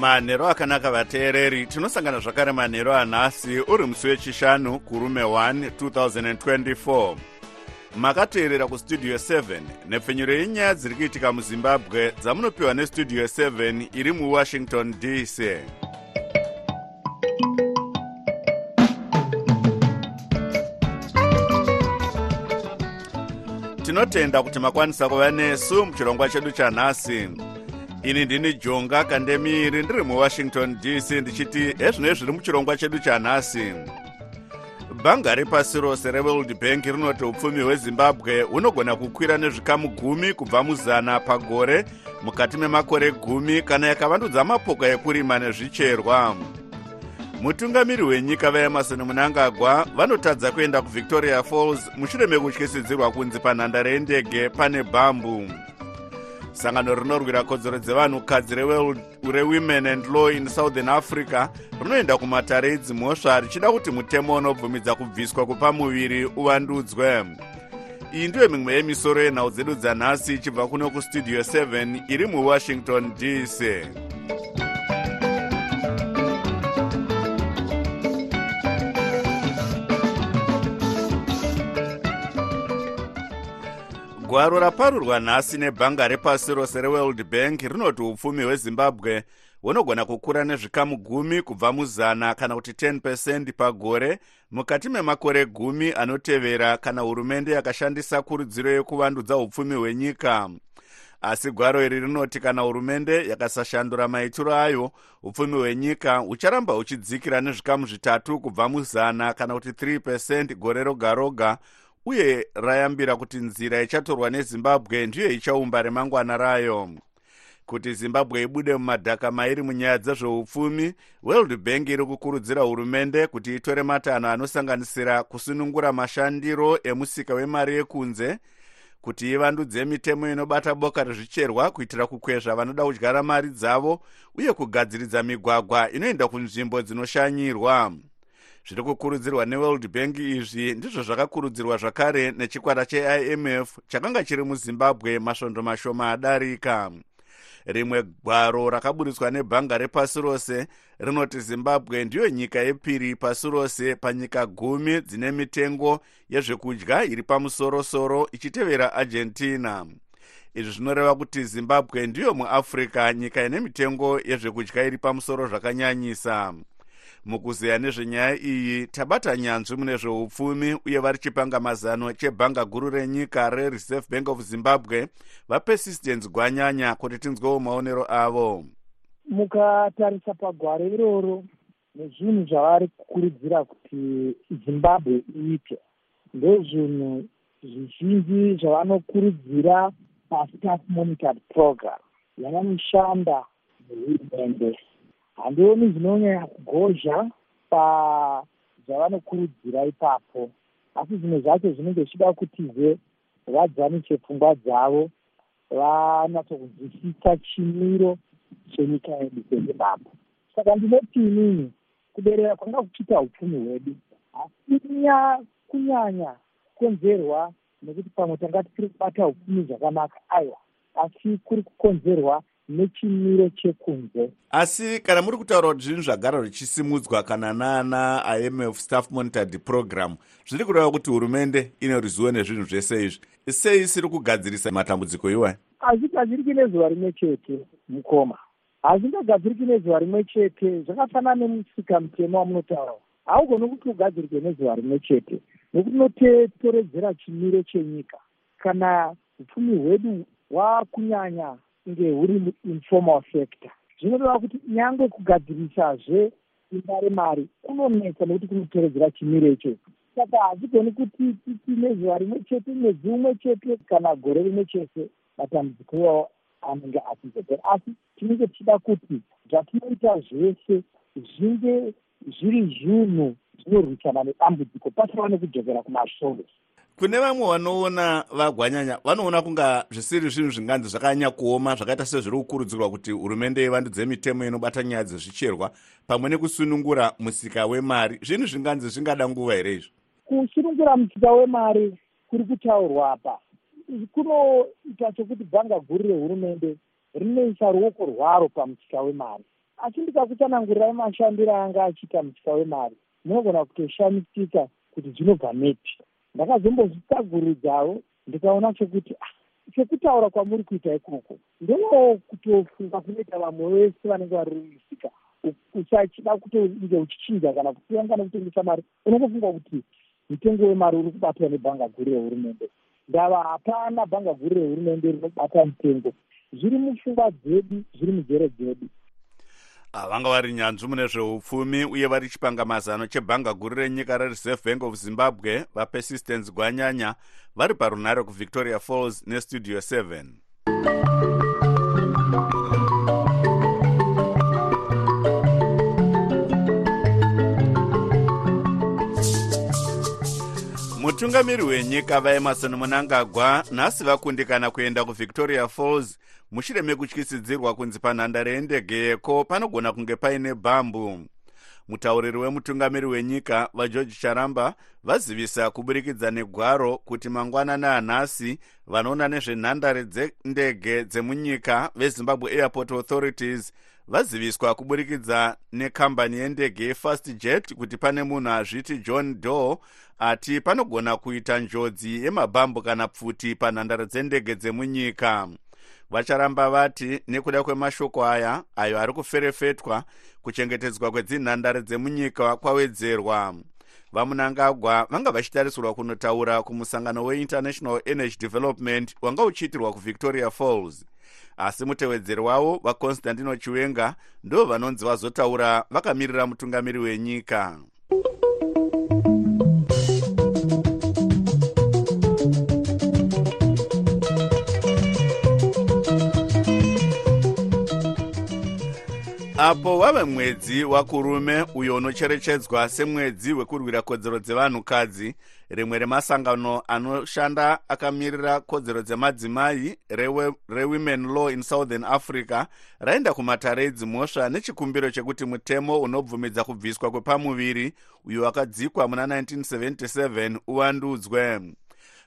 manhero akanaka vateereri. Tinosangana zvakare manhero anhasi uri musi wechishanu kurume 1 2024 makateerera kustudio 7 nepfenyuro yenyaya dziri kuitika muzimbabwe dzamunopiwa nestudio 7 iri muwashington dc tinotenda kuti makwanisa kuva nesu muchirongwa chedu chanhasi ini ndini jonga kandemiri ndiri muwashington dc ndichiti hezvino zviri muchirongwa chedu chanhasi. Bhanga repasi rose reworld bank rinoti upfumi hwezimbabwe hunogona kukwira nezvikamu gumi kubva muzana pagore mukati memakore gumi kana yakavandudza mapoka ekurima nezvicherwa. Mutungamiri wenyika vaemarson munangagwa vanotadza kuenda kuvictoria falls mushure mekutyisidzirwa kunzi panhandare yendege pane bhambu sangano rinorwira kodzero dzevanhukadzi rewomen and law in southern africa rinoenda kumatare edzimhosva richida kuti mutemo unobvumidza kubviswa kupa muviri uvandudzwe. Iyi ndiyo mimwe yemisoro yenhau dzedu dzanhasi ichibva kuno kustudio 7 iri muwashington dc gwaro raparurwa nhasi nebhanga repasi rose reworld bank rinoti upfumi hwezimbabwe hunogona kukura nezvikamu gumi kubva muzana kana kuti 10 pagore mukati memakore gumi anotevera kana hurumende yakashandisa kurudziro yekuvandudza upfumi hwenyika. Asi gwaro iri rinoti kana hurumende yakasashandura maitiro ayo upfumi hwenyika hucharamba huchidzikira nezvikamu zvitatu kubva muzana kana kuti 3 gore roga roga uye rayambira kuti nzira ichatorwa nezimbabwe ndiyo ichaumba remangwana rayo. Kuti zimbabwe ibude mumadhaka mairi munyaya dzezveupfumi world bank iri kukurudzira hurumende kuti itore matanho anosanganisira kusunungura mashandiro emusika wemari yekunze kuti ivandudze mitemo inobata boka rezvicherwa kuitira kukwezva vanoda kudyara mari dzavo uye kugadziridza migwagwa inoenda kunzvimbo dzinoshanyirwa zviri kukurudzirwa neworld bank. Izvi ndizvo zvakakurudzirwa zvakare nechikwata cheimf chakanga chiri muzimbabwe masvondo mashoma adarika. Rimwe gwaro rakaburitswa nebhanga repasi rose rinoti zimbabwe ndiyo nyika yepiri pasi rose panyika gumi dzine mitengo yezvekudya iri pamusorosoro ichitevera argentina. Izvi zvinoreva kuti zimbabwe ndiyo muafrica nyika ine mitengo yezvekudya iri pamusoro zvakanyanyisa mukuzeya nezvenyaya iyi tabata nyanzvi mune zveupfumi uye vari chipanga mazano chebhanga guru renyika rereserve bank of zimbabwe vapersistence gwanyanya kuti tinzwewo maonero avo. Mukatarisa pagwaro iroro nezvinhu zvavari kukurudzira kuti zimbabwe iite. Ndezvinhu zvizhinji zvavanokurudzira pastaff monitored program. Yavanoshanda nehurumende handioni zvinonyanya kugozha pazvavanokurudzira ipapo. Asi zvimwe zvacho zvinenge zvichida kutize vadzanise pfungwa dzavo vanatsokunzwisisa chimiro chenyika yedu sezimbabwe. Saka ndinoti inini kuberera kwanga kuchiita upfumi hwedu asi kunyanya kukonzerwa nekuti pamwe tanga tisiri kubata upfumi zvakanaka aiwa asi kuri kukonzerwa nechimiro chekunze. Asi kana muri kutaura kuti zvinhu zvagara zvichisimudzwa kana naana imf staff monitored program zviri kureva kuti hurumende ine ruzivo nezvinhu zvese izvi. Sei isiri kugadzirisa matambudziko iwaya hazvigadziriki nezuva rimwe chete mukoma. Hazvingagadziriki nezuva rimwe chete zvakafanana nemusika mutemo wamunotaura. Haugoni kuti ugadzirike nezuva rimwe chete nekuti unotoredzera chimiro chenyika. Kana upfumi hwedu hwakunyanya kunge huri informal sector. Zvinoreva kuti nyange kugadzirisazve imba remari kunonetsa nekuti kunotoredzera chimiro ichocho saka hazigoni kuti titi nezuva rimwe chete mwedzi umwe chete kana gore rimwe chete matambudziko iwavo anenge achizopera asi tinenge tichida kuti zvatinoita zvese zvinge zviri zvinhu zvinorwisana nedambudziko pasava nekudzokera kumasoro kune vamwe vanoona vagwanyanya vanoona kunga zvisiri zvinhu zvinganzi zvakanyanya kuoma zvakaita sezviri kukurudzirwa kuti hurumende ivandudze mitemo inobata nyaya dzezvicherwa pamwe nekusunungura musika wemari. Zvinhu zvinganzi zvingada nguva here izvi? Kusunungura musika wemari kuri kutaurwa apa kunoita chokuti bhanga guru rehurumende rinoisa ruoko rwaro pamusika wemari. Asi ndikakutsanangurirai mashandiro anga achiita musika wemari munogona kutoshamisika kuti zvinobva neti ndakazombozvitsagurudzawo ndikaona chokuti ah, chekutaura kwamuri kuita ikoko ndo kutofunga kunoita vamwe vese vanenge vari musika usachida kutonge uchichinja kana kusiya kana kutengesa mari unongofunga kuti mutengo wemari uri kubatwa nebhanga guru rehurumende. Ndava hapana bhanga guru rehurumende rinobata mutengo. Zviri mupfungwa dzedu zviri munzvere dzedu vanga vari nyanzvi mune zveupfumi uye vari chipangamazano chebhanga guru renyika rereserve bank of zimbabwe vapersistence gwanyanya vari parunhare kuvictoria falls nestudio 7 mutungamiri wenyika vaemarson munangagwa nhasi vakundikana kuenda kuvictoria falls mushure mekutyisidzirwa kunzi panhandare yendege yeko panogona kunge paine bhambu mutauriri wemutungamiri wenyika vageorge charamba vazivisa kuburikidza negwaro kuti mangwanana anhasi vanoona nezvenhandare dzendege dzemunyika vezimbabwe airport authorities vaziviswa kuburikidza nekambani yendege yefast jet kuti pane munhu azviti john doe ati panogona kuita njodzi yemabhambu kana pfuti panhandare dzendege dzemunyika. Vacharamba vati nekuda kwemashoko aya ayo ari kuferefetwa kuchengetedzwa kwedzinhandare dzemunyika kwawedzerwa. Vamunangagwa vanga vachitarisirwa kunotaura kumusangano weinternational energy development wanga uchiitirwa kuvictoria falls asi mutevedzeri wavo vaconstantino chiwenga ndo vanonzi vazotaura vakamirira mutungamiri wenyika apo wave mwedzi wakurume uyo unocherechedzwa semwedzi wekurwira kodzero dzevanhukadzi. Rimwe remasangano anoshanda akamirira kodzero dzemadzimai rewomen re law in southern africa raenda kumatare edzimhosva nechikumbiro chekuti mutemo unobvumidza kubviswa kwepamuviri uyo wakadzikwa muna 1977 uvandudzwe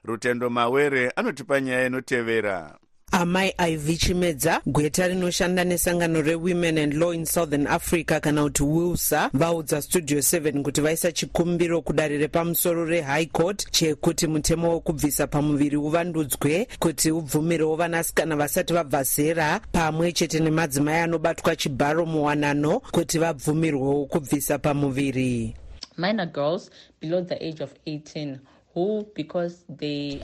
rutendo mawere anotipa nyaya inotevera amai iv chimedza gweta rinoshanda nesangano rewomen and law in southern africa kana kuti wilsa vaudza studio 7 kuti vaisa chikumbiro kudare repamusoro rehigh court chekuti mutemo wekubvisa pamuviri uvandudzwe kuti ubvumirewo vanasikana vasati vabva zera pamwe chete nemadzimai anobatwa chibharo muwanano kuti vabvumirwewo kubvisa pamuviri. Minor girls below the age of 18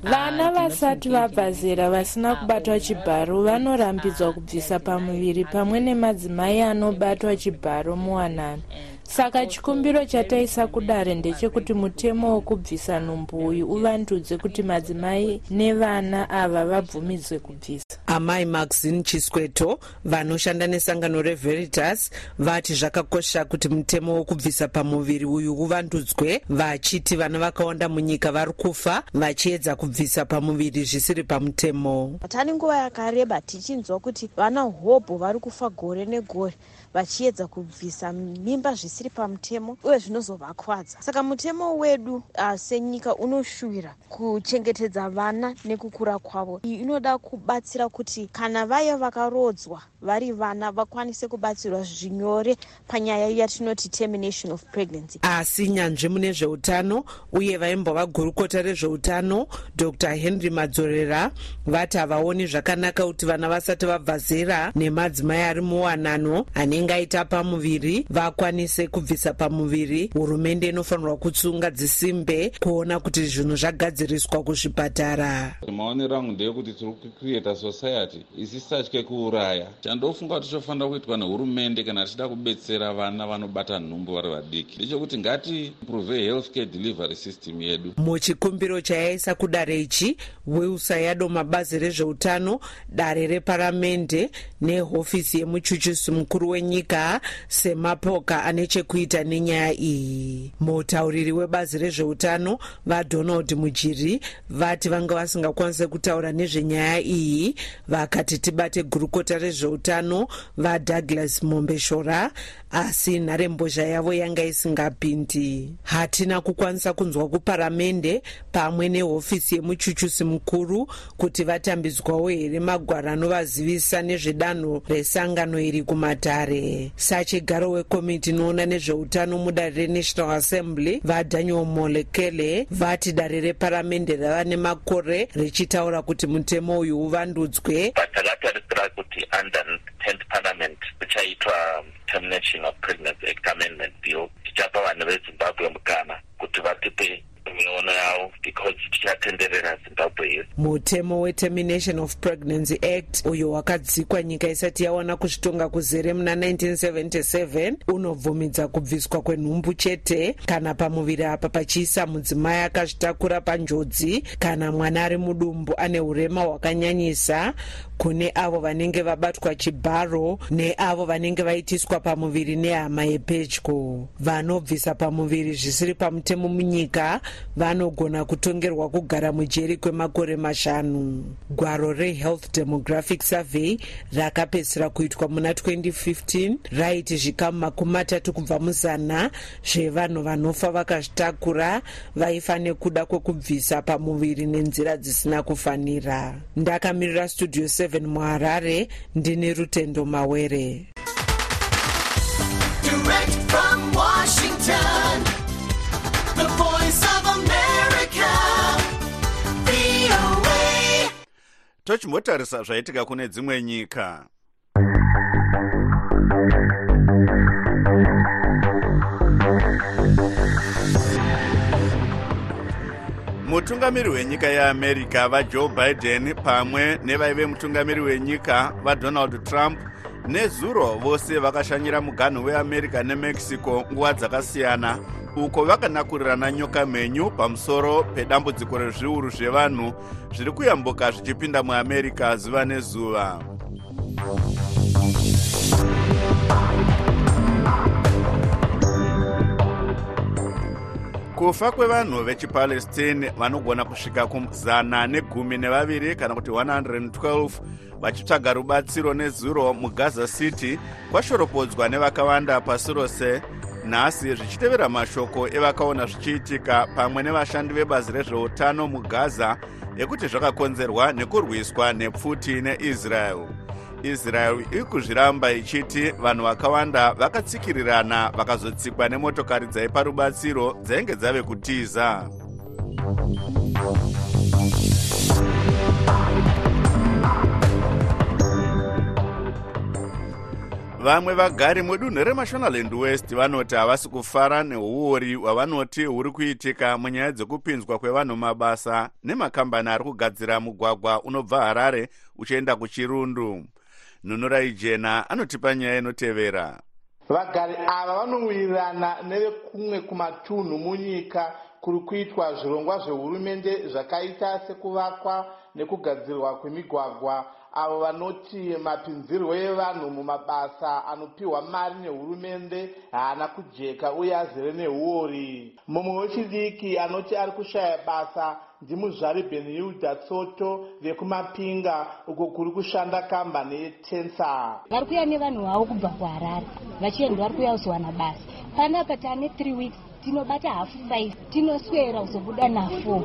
vana vasati vabva zera vasina kubatwa chibharo vanorambidzwa kubvisa pamuviri pamwe nemadzimai anobatwa chibharo muwanano saka chikumbiro chataisa kudare ndechekuti mutemo wokubvisa nhumbu uyu uvandudze kuti madzimai nevana ava vabvumidzwe kubvisa. Amai maxine chisweto vanoshanda nesangano reveritas vati zvakakosha kuti mutemo wokubvisa pamuviri uyu uvandudzwe vachiti vana vakawanda munyika vari kufa vachiedza kubvisa pamuviri zvisiri pamutemo. Tani nguva yakareba tichinzwa kuti vana hobho vari kufa gore negore vachiedza kubvisa mimba zvisiri pamutemo uye zvinozovakwadza. Saka mutemo wedu uh, senyika unoshuvira kuchengetedza vana nekukura kwavo. Iyi inoda kubatsira kuti kana vaya vakarodzwa vari vana vakwanise kubatsirwa zvinyore panyaya yatinoti termination of pregnancy. Asi nyanzvi mune zveutano uye vaimbova gurukota rezveutano dr. Henry madzorera vati havaoni zvakanaka kuti vana vasati vabva zera nemadzimai ari muwanano anenge aita pamuviri vakwanise kubvisa pamuviri. Hurumende inofanirwa kutsunga dzisimbe kuona kuti zvinhu zvagadziriswa kuzvipatara. Maonero angu ndeyekuti tiri kucreata society isisatye kuuraya. Chandofunga kuti chofanira kuitwa nehurumende kana tichida kubetsera vana vanobata nhumbu vari vadiki ndechekuti ngati improve health care delivery system yedu. Muchikumbiro chayaisa kudare ichi wilsa yadoma bazi rezveutano dare reparamende nehofisi yemuchuchusi mukuru wenyika semapoka ane chekuita nenyaya iyi. Mutauriri webazi rezveutano vadonald mujiri vati vanga vasingakwanisi kutaura nezvenyaya iyi vakati tibate gurukota rezveutano vadouglas mombeshora asi nharembozha yavo yanga isingapindi. Hatina kukwanisa kunzwa kuparamende pamwe nehofisi yemuchuchusi mukuru kuti vatambidzwawo here magwaro anovazivisa nezvedanho resangano iri kumatare sachigaro wekomiti inoona nezveutano mudare renational assembly vadaniel molekele vati dare reparamende rava nemakore richitaura kuti mutemo uyu uvandudzwe. Takatarisira kuti under 10th parliament kuchaitwa termination of pregnancy act amendment bill. Tichapa vanhu vezimbabwe mukana kuti vatipe miono yavo because tichatenderera zimbabwe yese. Mutemo wetermination of pregnancy act uyo wakadzikwa nyika isati yawana kuzvitonga kuzere muna 1977 unobvumidza kubviswa kwenhumbu chete kana pamuviri apa pachiisa mudzimai akazvitakura panjodzi kana mwana ari mudumbu ane urema hwakanyanyisa kune avo vanenge vabatwa chibharo neavo vanenge vaitiswa pamuviri nehama yepedyo. Vanobvisa pamuviri zvisiri pamutemo munyika vanogona kutongerwa kugara mujeri kwemakore mashanu. Gwaro rehealth demographic survey rakapedzisira kuitwa muna 2015 raiti zvikamu makumi matatu kubva muzana zvevanhu vanofa vakazvitakura vaifa nekuda kwekubvisa pamuviri nenzira dzisina kufanira. Ndakamirira studio 7 muharare ndine rutendo mawere. Direct from Washington, the voice of America, tochimbotarisa zvaitika kune dzimwe nyika mutungamiri wenyika yeamerica vajoe biden pamwe nevaive mutungamiri wenyika vadonald trump nezuro vose vakashanyira muganhu weamerica nemexico nguva dzakasiyana uko vakanakurirana nyoka mhenyu pamusoro pedambudziko rezviuru zvevanhu zviri kuyambuka zvichipinda muamerica zuva nezuva kufa kwevanhu vechipalestine vanogona kusvika kuzana negumi nevaviri kana kuti 112 vachitsvaga rubatsiro nezuro mugaza city kwashoropodzwa nevakawanda pasi rose. nhasi zvichitevera mashoko evakaona zvichiitika pamwe nevashandi vebazi rezveutano mugaza ekuti zvakakonzerwa nekurwiswa nepfuti neisrael israel iri kuzviramba ichiti vanhu vakawanda vakatsikirirana vakazotsikwa nemotokari dzaipa rubatsiro dzainge dzave kutiza. Vamwe vagari mudunhu remashonaland west vanoti havasi kufara neuori hwavanoti huri kuitika munyaya dzekupinzwa kwevanhu mabasa nemakambani ari kugadzira mugwagwa unobva harare uchienda kuchirundu nhunurai jena anotipa nyaya inotevera. Vagari ava vanowirirana nevekumwe kumatunhu munyika kuri kuitwa zvirongwa zvehurumende zvakaita sekuvakwa nekugadzirwa kwemigwagwa avo vanoti mapinzirwo evanhu mumabasa anopiwa mari nehurumende haana kujeka uye azere neuori mumwe wechidiki anoti ari kushaya basa ndimuzvari benhilda tsoto vekumapinga uko kuri kushanda kambani yetensa. Vari kuuya nevanhu vavo kubva kuharare vachienda vari kuuya kuzowana basa. Panapa tane 3 weeks tinobata hafu 5 tinoswera kuzobuda na4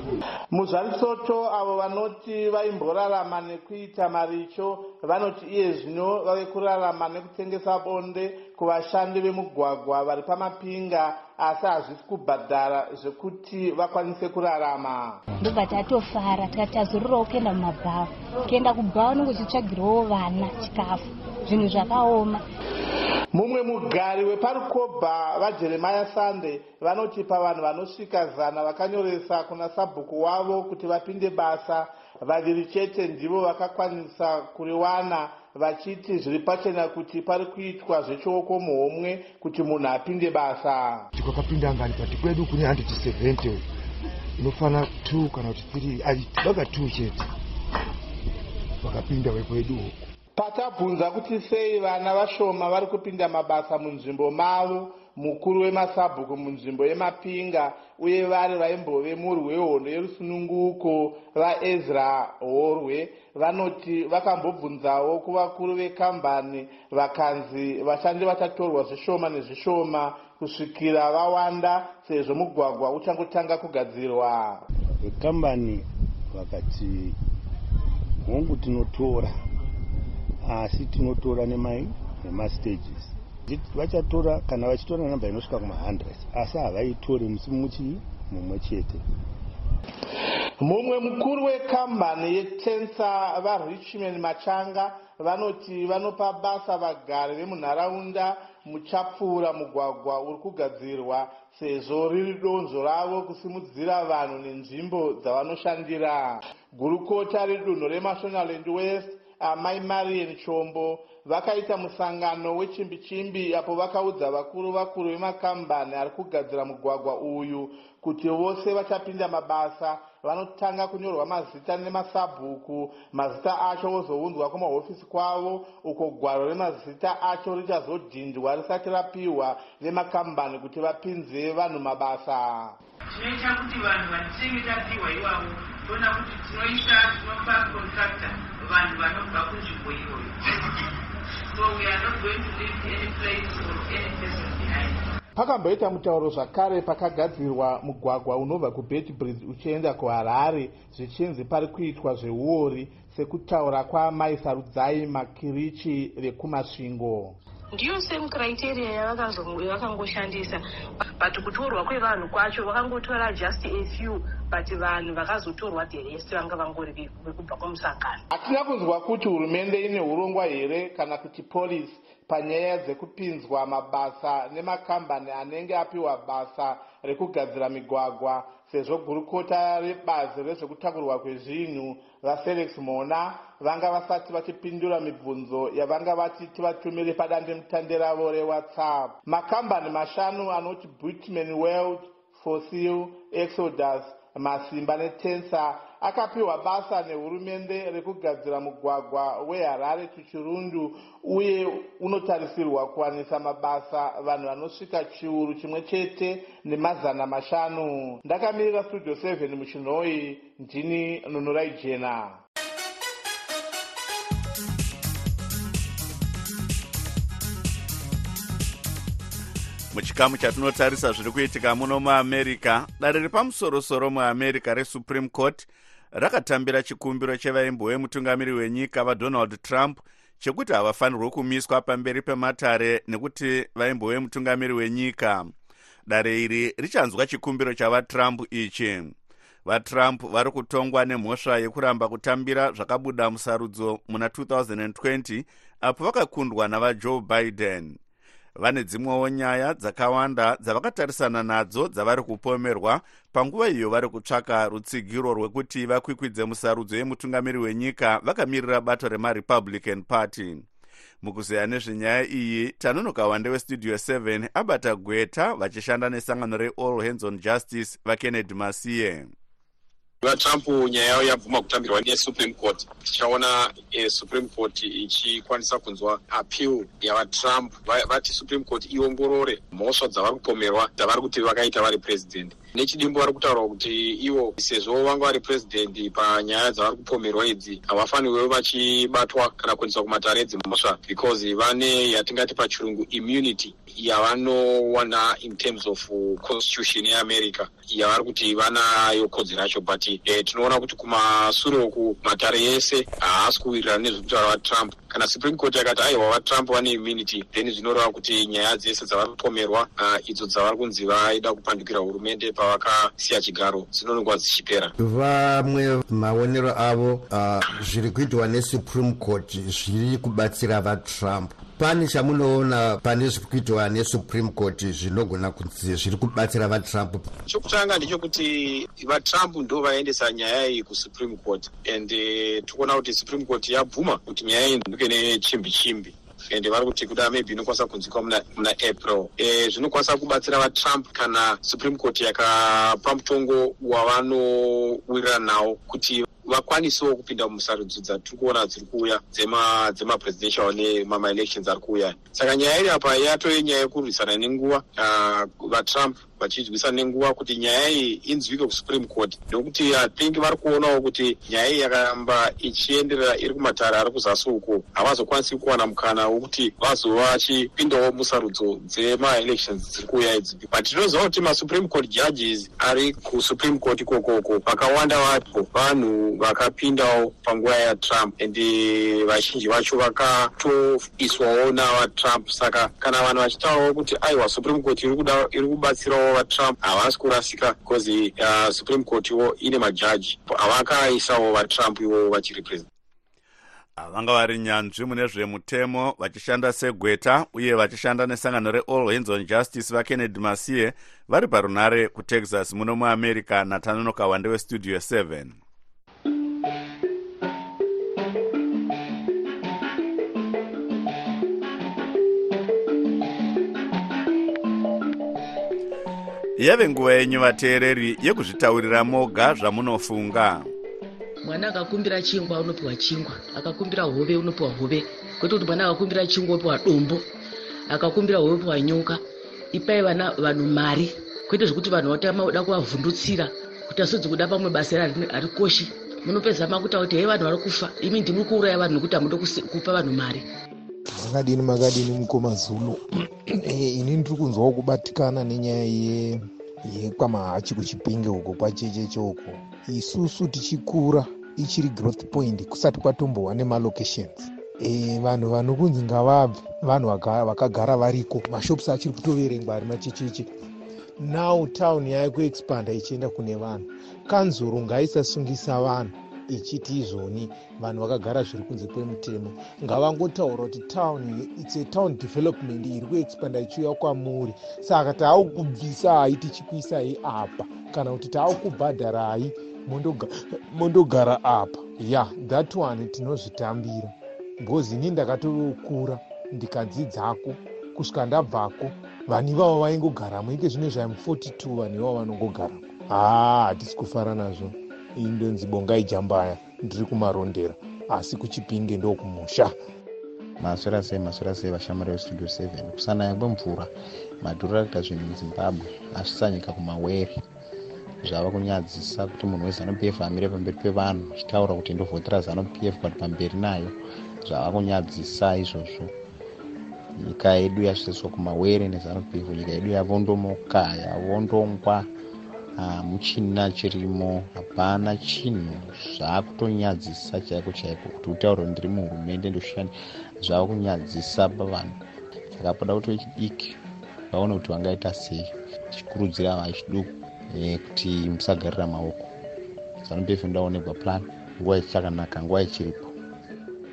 muzvari tsoto avo vanoti vaimborarama nekuita maricho vanoti iye zvino vave kurarama nekutengesa bonde kuvashandi vemugwagwa vari pamapinga asi hazvisi kubhadhara zvekuti vakwanise kurarama. Ndobva tatofara tikati tazororawo kuenda mumabhawa. Kuenda kubhawa unenge uchitsvagirawo vana chikafu zvinhu zvakaoma. Mumwe mugari weparukobha vajeremaya sande vanoti pavanhu vanosvika zana vakanyoresa kuna sabhuku wavo kuti vapinde basa vaviri chete ndivo vakakwanisa kuriwana vachiti zviri pachena kuti pari kuitwa zvechioko muhomwe kuti munhu apinde basa. Kwakapinda ngani pati kwedu kune 170 inofana 2 kana kuti 3 vaga 2 chete. Vakapinda wekwedu uku. Patabvunza kuti sei vana vashoma vari kupinda mabasa munzvimbo mavo mukuru wemasabhuku munzvimbo yemapinga uye vari vaimbove murwi wehondo yerusununguko vaezra horwe. Vanoti vakambobvunzawo kuvakuru vekambani vakanzi vashandi vachatorwa zvishoma nezvishoma kusvikira vawanda sezvo mugwagwa uchangotanga kugadzirwa. Vekambani vakati hongu tinotora. Asi tinotora nemai nemastages vachatora kana vachitora namba inosvika kuma100 asi havaitori musi muchii mumwe chete. Mumwe mukuru wekambani yetensa varichman machanga vanoti vanopa basa vagari vemunharaunda muchapfuura mugwagwa uri kugadzirwa sezvo riri donzvo ravo kusimudzira vanhu nenzvimbo dzavanoshandira. Gurukota redunhu remashonaland west amai marian chombo vakaita musangano wechimbi chimbi apo vakaudza vakuru vakuru vemakambani ari kugadzira mugwagwa uyu kuti vose vachapinda mabasa. Vanotanga kunyorwa mazita nemasabhuku. Mazita acho ozounzwa kumahofisi kwavo. Uko gwaro remazita acho richazodhindwa risati rapiwa vemakambani kuti vapinze vanhu mabasa. Tinoita kuti vanhu vatinenge tapiwa ivavo toona kuti tinoisa tinopa contractor vanhu vanobva kunzvimbo iyoyo pakamboita mutauro zvakare pakagadzirwa mugwagwa unobva kubedbridge uchienda kuharare. Zvichinzi pari kuitwa zveuori sekutaura kwamai sarudzai makirichi vekumasvingo ndiyo same criteria yavakangoshandisa but kutorwa kwevanhu kwacho vakangotora just a few but vanhu vakazotorwa the rest vanga vangori vekubva kwomusangano hatina kunzwa kuti hurumende ine urongwa here kana kuti polisi panyaya dzekupinzwa mabasa nemakambani anenge apiwa basa rekugadzira migwagwa sezvo gurukota rebazi rezvekutakurwa kwezvinhu vafelix mona vanga vasati vachipindura mibvunzo yavanga vati tivatumire padandemutande ravo rewhatsapp. Makambani mashanu anoti butman world fossil exodus masimba netensa akapiwa basa nehurumende rekugadzira mugwagwa weharare tuchirundu uye unotarisirwa kuwanisa mabasa vanhu vanosvika chiuru chimwe chete nemazana mashanu. Ndakamirira studio 7 muchinhoi ndini nunurai jena. Muchikamu chatinotarisa zviri kuitika muno muamerica dare repamusorosoro muamerica resupreme court rakatambira chikumbiro chevaimbo vemutungamiri wenyika vadonald trump chekuti havafanirwe kumiswa pamberi pematare nekuti vaimbo vemutungamiri wenyika. Dare iri richanzwa chikumbiro chavatrump ichi. Vatrump vari kutongwa nemhosva yekuramba kutambira zvakabuda musarudzo muna 2020 apo vakakundwa navajoe biden vane dzimwewo nyaya dzakawanda dzavakatarisana nadzo dzavari kupomerwa. Panguva iyo vari kutsvaka rutsigiro rwekuti vakwikwidze musarudzo yemutungamiri wenyika vakamirira bato remarepublican party. Mukuzeya nezvenyaya iyi tanonoka wande westudio 7 abata gweta vachishanda nesangano reall hands on justice vakennedy masiye vatrump nyaya yavo yabvuma kutambirwa nesupreme court. Tichaona e, supreme court ichikwanisa kunzwa appeal yavatrump vati supreme court iongorore mhosva dzavari kupomerwa dzavari kuti vakaita vari president nechidimbo vari kutaura kuti ivo sezvo vanga vari purezidendi panyaya dzavari kupomerwa idzi havafanirwe vachibatwa kana kuendeswa kumatare edzimhosva because vane yatingati pachirungu immunity yavanowana in terms of constitution yeamerica yavari kuti vanayo kodzero yacho but eh, tinoona kuti kumasure uku matare ese haasi kuwirirana nezvekutaura vatrump. Kana supreme court yakati aiwa vatrump vane immunity then zvinoreva kuti nyaya dzese dzavari kupomerwa uh, idzo dzavari kunzi vaida kupandukira hurumende pavakasiya chigaro dzinonongwa dzichipera. Vamwe maonero avo uh, zviri kuitwa nesupreme court zviri kubatsira vatrump pane chamunoona pane zviri kuitwa nesupreme court zvinogona kunzi zviri kubatsira vatrump chokutanga ndechekuti vatrump ndo vaendesa nyaya iyi kusupreme court. And uh, tikuona kuti supreme court yabvuma kuti nyaya iyi nduke nechimbi chimbi and vari kuti kuda maybe inokwanisa kunzwikwa muna, muna april. E, zvinokwanisa kubatsira vatrump kana supreme court yakapa mutongo wavanowirirana nawo kuti vakwanisewo kupinda musarudzo dzatiri kuona dziri kuuya dzema- dzemapresidential nemama-elections ari kuuya. Saka nyaya iri apa yatove nyaya yekurwisana nenguva ah, vatrump vachirwisana nenguva kuti nyaya iyi inzwike kusupreme court. Nekuti athink vari kuonawo kuti nyaya iyi yakaramba ichienderera iri kumatare ari kuzasi uko. Havazokwanisi kuwana mukana wekuti vazova vachipindawo musarudzo dzema-elections dziri kuuya idzi. But tinoziva kuti masupreme court judges ari kusupreme court ikokoko vakawanda vapo. Vanhu vakapindawo panguva yatrump and vazhinji vacho vakatoiswawo navatrump. Saka kana vanhu vachitaurawo kuti aiwa supreme court iri kuda- kubatsirawo vatrump havasi kurasika because uh, supreme court iwo ine majaji. Havakaisawo vatrump ivo vachirepresent vanga vari nyanzvi mune zvemutemo vachishanda segweta uye vachishanda nesangano reall hands on justice vakennedy masiye vari parunare kutexas muno muamerica natanonoka wande westudio 7 yave nguva yenyu vateereri yekuzvitaurira moga zvamunofunga. Mwana akakumbira chingwa unopiwa chingwa akakumbira hove unopiwa hove. Kwete kuti mwana akakumbira chingwa unopiwa dombo akakumbira hove unopiwa nyoka. Ipai vana vanhu mari. Kwete zvekuti vanhu vatama uda kuvavhundutsira kuti asodzi kuda pamwe basa iri harikoshi munopedza makuta kuti hei vanhu vari kufa. Imi ndimuri kuuraya vanhu nekuti hamuda kupa vanhu mari. Makadini makadini mukoma zulu. Eh, ini ndiri kunzwawo kubatikana nenyaya ye- yekwamahachi kuchipinge uko kwachecheche uko isusu tichikura ichiri growth point kusati kwatombowa nemalocations e, vanhu vanokunzi ngavabve vanhu vakagara variko. Mashops achiri kutoverengwa ari machecheche. Now town yayo kuexpanda ichienda kune vanhu. Kanzuro ngaisasungisa vanhu ichiti izvoni. Vanhu vakagara zviri kunze kwemutemo. Ngavangotaura kuti town its a town development iri kuexpanda ichiuya kwamuri. Saka taakubvisai tichikuisai apa. Kana kuti taakubhadharai mondoga- mondogara apa. Ya yeah, that one tinozvitambira. Bhozi ini ndakatokura ndikadzidzako kusvika ndabvako. Vanhu ivavo vaingogaramo ike zvino zvaim 42 vanhu ivavo vanongogaramo haa hatisi kufara nazvo iyi ndonzi bongai jambaya ndiri kumarondera asi kuchipinge ndokumusha. Maswera sei maswera sei vashamwari vestudio 7 kusanaya kwemvura madhuriro akuita zvinhu muzimbabwe azvisanyika kumawere. Zvava kunyadzisa kuti munhu wezanup f amire pamberi pevanhu achitaura kuti ndovhotera zanup f kwati pamberi nayo. Zvava kunyadzisa izvozvo. Nyika yedu yasvitswa kumawere nezanup f nyika yedu yavondomoka yavondongwa hamuchina chirimo. Hapana chinhu zvaakutonyadzisa chaiko chaiko kuti utaure ndiri muhurumende ndoshandi. Zvava kunyadzisa pavanhu. Saka pada kuti vechidiki vaone kuti vangaita sei. Tichikurudzira vachiduku eh, kuti musagarira maoko. Zanupefu ndaonegwa plan nguva ichakanaka nguva ichiripo.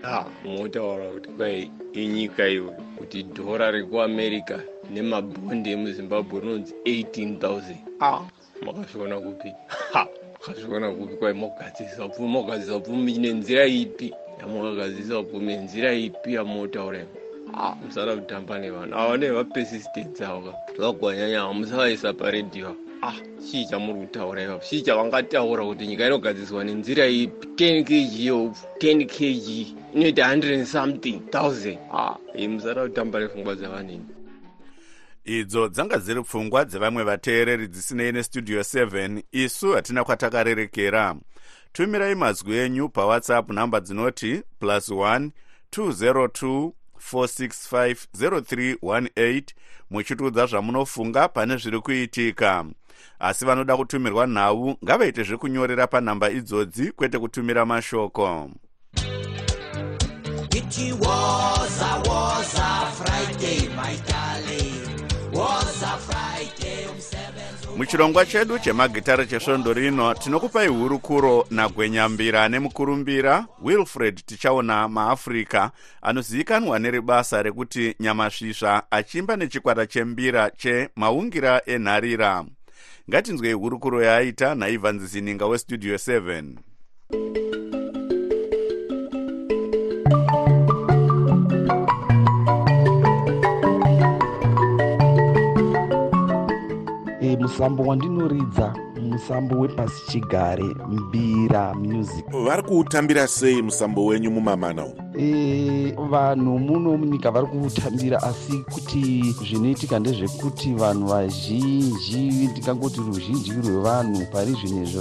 Ha motaura kuti kwai inyika iyo kuti dhora rekuamerica nemabhondi emuzimbabwe rinonzi 18000 a makazviona kupi ha makazviona kupi kwai mogadzisa upfumi mogadzisa upfumi nenzira ipi? Yamakagadzisa upfumi nenzira ipi yamotaura a musada kutamba nevanhu ava nevapesistence avo ka. Zvakanyanya musavaisa paredhiyo ah chii chamuri kutaura ipapo chii chavangataura kuti nyika inogadziswa nenzira ipi? 10 kg yeupfu 10 kg inoita 100 and something thousand. Ah iyi musada kutamba nepfungwa dzavanini idzo dzanga dziri pfungwa dzevamwe vateereri dzisinei nestudio 7 isu hatina kwatakarerekera. Tumirai mazwi enyu pawhatsapp nhamba dzinoti plus 1 202 465 0318 muchitiudza zvamunofunga pane zviri kuitika. Asi vanoda kutumirwa nhau ngavaite zvekunyorera panhamba idzodzi kwete kutumira mashoko. It was a was a Friday, muchirongwa chedu chemagitare chesvondo rino tinokupai hurukuro nagwenyambira nemukurumbira wilfred tichaona maafrica anozivikanwa neribasa rekuti nyamasvisva achimba nechikwata chembira chemaungira enharira. Ngatinzwei hurukuro yaaita naivhanzi zininga westudio 7 musambo wandinoridza musambo wepasi chigare mbira music. Vari kuutambira sei musambo wenyu mumamana umu? E, vanhu muno munyika vari kuutambira asi kuti zvinoitika ndezvekuti vanhu vazhinji ndingangoti ruzhinji rwevanhu pari zvinezvi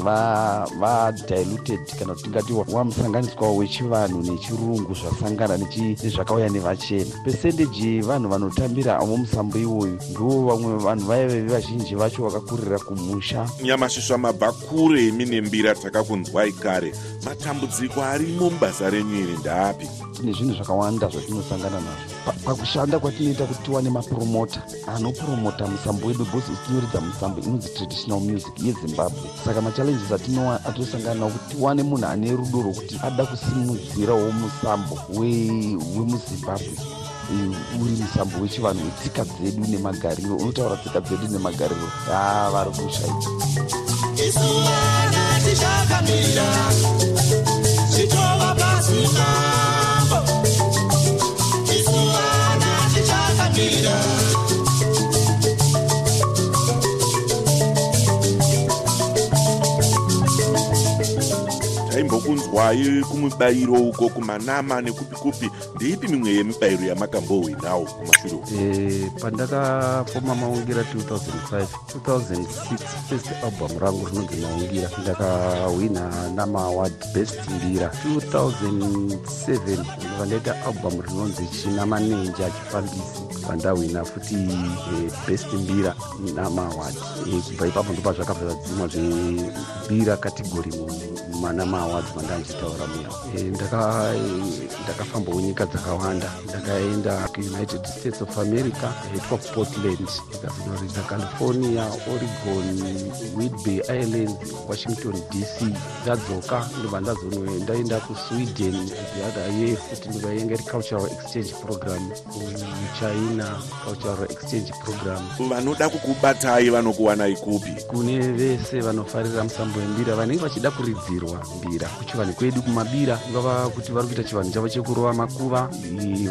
vadiluted kana kuti tingati wamusanganiswa wechivanhu nechirungu zvasangana nezvakauya nevachena. Pesendeji yevanhu vanotambira amo musambo iwoyu ndo vamwe vanhu vaive vazhinji vacho vakakurira kumusha. Nyamasvisva mabva kure imi nembira takakunzwai kare matambudziko arimo mubasa renyu iri ndaapi tine zvinhu zvakawanda zvatinosangana nazvo. Pakushanda kwatinoita kuti tiwane mapromota anopromota musambo wedu bhosi tinoridza musambo inonzi traditional music yezimbabwe. Saka machallenges atinosangana nawo kuti tiwane munhu ane rudo rwokuti ada kusimudzirawo musambo wemuzimbabwe uri musambo wechivanhu wetsika dzedu nemagariro unotaura tsika dzedu nemagariro. A vari kushaidza isuwana tichakamira chitova pasimambo isuwana tichakamira taimbokunzwai kumubayiro uko kumanama nekupi kupi ndeipi mimwe yemibayiro yamakambohwinawo kumashure e, pandakafoma maungira 2005 2006 first album rangu rinonzi maungira. Ndakahwina namaward best mbira 2007 vandaita album rinonzi china manenje achifambisi vandahwina futi e, best mbira namaward e, kubva ipapo ndopa zvakabva zvadzimwa zvembira kategori manama awards mandandichitaura muya ndakafambawo nyika dzakawanda. Ndakaenda kuunited states of america yaitwa portland ikazonorinda california oregon whidbay island washington dc ndadzoka ndobva ndazonoendaenda kusweden year futi ndobvaenga iri cultural exchange program kuchina cultural exchange program. Vanoda kukubatai vanokuwanai kupi kune vese vanofarira musambo wembira vanenge vachida kuridzirwa mbira kuchivanhu kwedu kumabira ingava kuti vari kuita chivanhu chavo chekurova makuva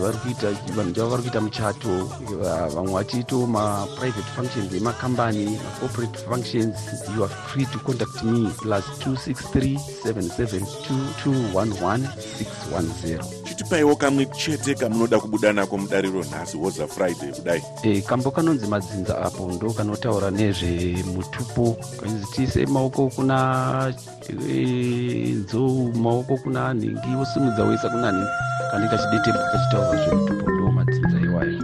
vari kuita vanhu chavo vari kuita muchato. Vamwe vachiito maprivate functions emakambani macorporate functions. You are free to contact me plus 263 772211 610 chitipaiwo kamwe chete kamunoda kubuda nako mudariro nhasi woza friday kudai. E, kambo kanonzi madzinza apo ndo kanotaura nezvemutupo kanzi tiise maoko kuna e, nzou maoko kuna nhingi wosimudza woisa kuna nhingi. Kanenge kachidetemba kachitaura zvemutupo ndo madzinza iwayo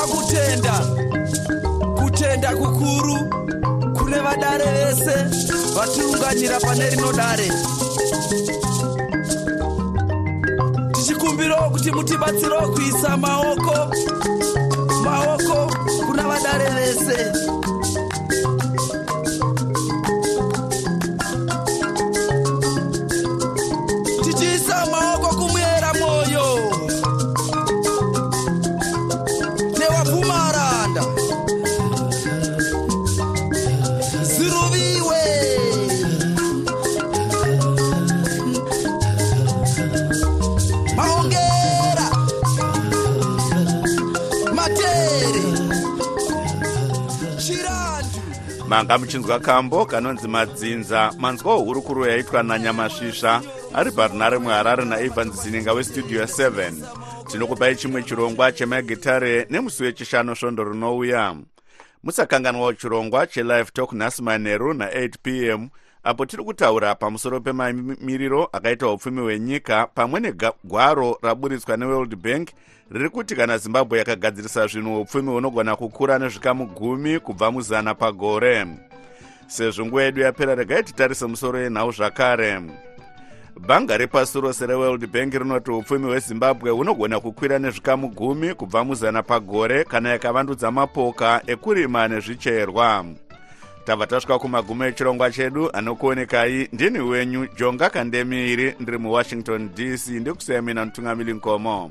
tichipa kutenda. Kutenda kukuru kune vadare vese vatiunganira pane rino dare. Tichikumbirawo kuti mutibatsirewo kuisa maoko maoko kuna vadare vese manga muchinzwa kambo kanonzi madzinza. Manzwa hurukuru yaitwa nanyamasvisva ari parunare muharare naevans zininga westudio 7 tinokupai chimwe chirongwa chemagitare nemusi wechishanu svondo rinouya. Musakanganwawo chirongwa chelive talk nhasi manheru na8 p m apo tiri kutaura pamusoro pemamiriro akaita upfumi hwenyika pamwe negwaro raburitswa neworld bank riri kuti kana zimbabwe yakagadzirisa zvinhu upfumi hunogona kukura nezvikamu gumi kubva muzana pagore. Sezvo nguva yedu yapera regai titarise musoro yenhau zvakare. Bhanga repasi rose reworld bank rinoti upfumi hwezimbabwe hunogona kukwira nezvikamu gumi kubva muzana pagore kana yakavandudza mapoka ekurima nezvicherwa tabva tasvika kumagumo echirongwa chedu anokuonekai ndini wenyu jonga kandemiri ndiri muwashington dc ndikusiyamina mutungamiri nkomo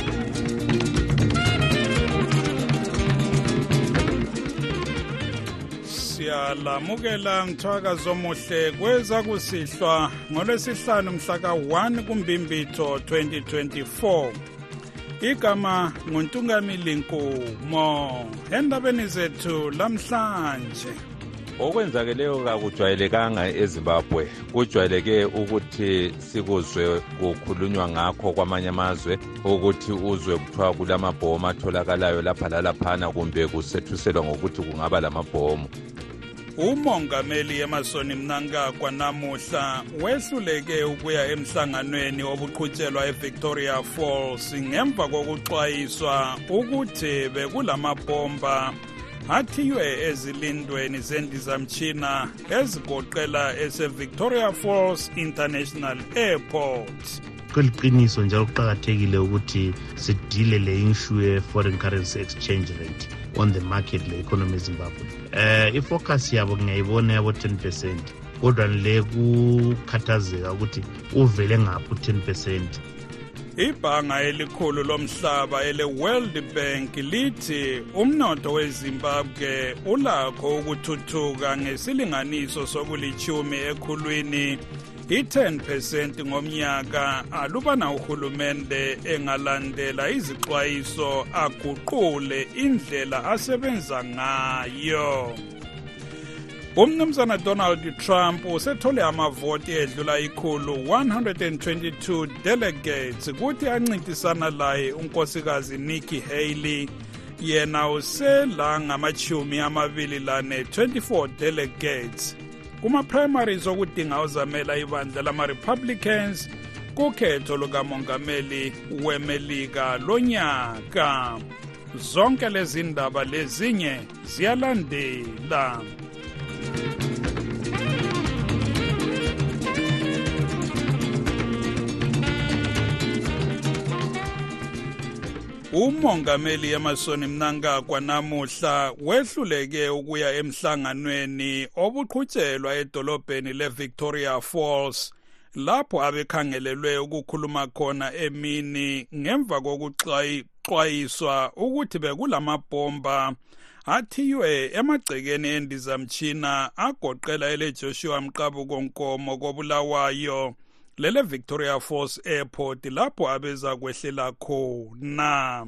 siyalamukela mthwakazi omuhle kweza kusihlwa ngolwesihlanu mhla ka-1 kumbimbitho 2024 igama nguntungamili nkumo endabeni zethu lamhlanje. Okwenzakeleyo kakujwayelekanga ezimbabwe kujwayeleke ukuthi sikuzwe kukhulunywa ngakho kwamanye amazwe ukuthi uzwe kuthiwa kulamabhomu atholakalayo lapha lalaphana kumbe kusethuselwa ngokuthi kungaba lamabhomu umongameli emasoni mnangagwa namuhla wehluleke ukuya emhlanganweni obuqhutshelwa evictoria falls ngemva kokuxwayiswa ukuthi bekulamabhomba. Athiywe ezilindweni zendizamtshina ezigoqela esevictoria falls international airport. Kweliqiniso njalo kuqakathekile ukuthi sidile le issue ye-foreign currency exchange rate on the market le-economy ezimbabwe um ifocus yabo ngiyayibona yabo 10 percent kodwa nile kukhathazeka ukuthi uvele u-10 percent. Ibhanga elikhulu lomhlaba ele-world bank lithi umnotho wezimbabwe ulakho ukuthuthuka ngesilinganiso sokulichumi ekhulwini. I-10 percent ngomnyaka alubana uhulumende engalandela izixwayiso aguqule indlela asebenza ngayo. Umnumzana donald trump usethole amavoti edlula ikhulu 122 delegates kuthi ancintisana laye unkosikazi nikki haley. Yena usela ngamachumi amabili lane 24 delegates. Kuma-primaries okudinga uzamela ibandla lama-republicans kukhetho lukamongameli wemelika lonyaka. Zonke lezi ndaba lezinye ziyalandela. Umongameli emasoni mnangagwa namuhla wehluleke ukuya emhlanganweni obuqhutshelwa edolobheni le-victoria falls lapho abekhangelelwe ukukhuluma khona emini ngemva kokuxwayiswa ukuthi bekulamabhomba athiywe emagcekeni endizamtshina agoqela elejoshua mqabuko nkomo kobulawayo lele victoria falls airport lapho abeza kwehlela khona.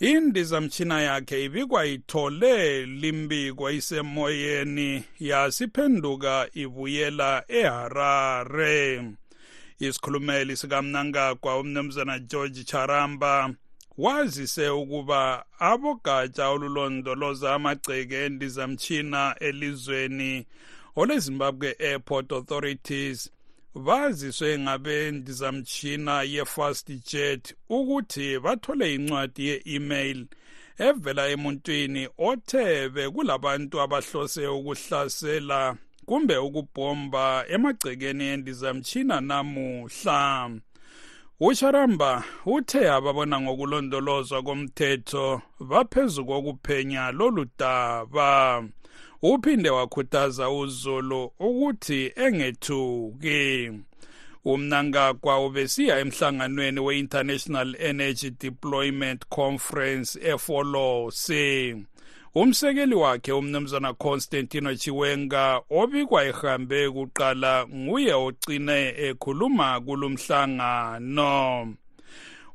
Indizamtshina yakhe ibikwa ithole limbiko isemoyeni yasiphenduka ibuyela eharare. Isikhulumeli sikamnangagwa umnumzana george charamba wazise ukuba abogatsha olulondoloza amagceke endizamtshina elizweni olezimbabwe airport authorities baziswe ngabendizamtshina ye-fast jet ukuthi bathole incwadi ye-email evela emuntwini othe bekulabantu abahlose ukuhlasela kumbe ukubhomba emagcekeni endizamtshina namuhla. Usharamba uthe ababona ngokulondolozwa komthetho baphezu kokuphenya lolu daba. Uphinde wakhuthaza uzulu ukuthi engethuki. Umnangagwa ubesiya emhlanganweni we-international energy deployment conference efolosi. Umsekeli wakhe umnumzana constantino chiwenga obikwa ehambe kuqala nguye ogcine ekhuluma kulumhlangano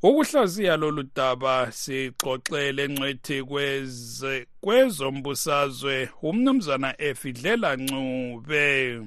ukuhlaziya lolu daba sixoxele ngcwethi kwezombusazwe umnumzana efidlela ncube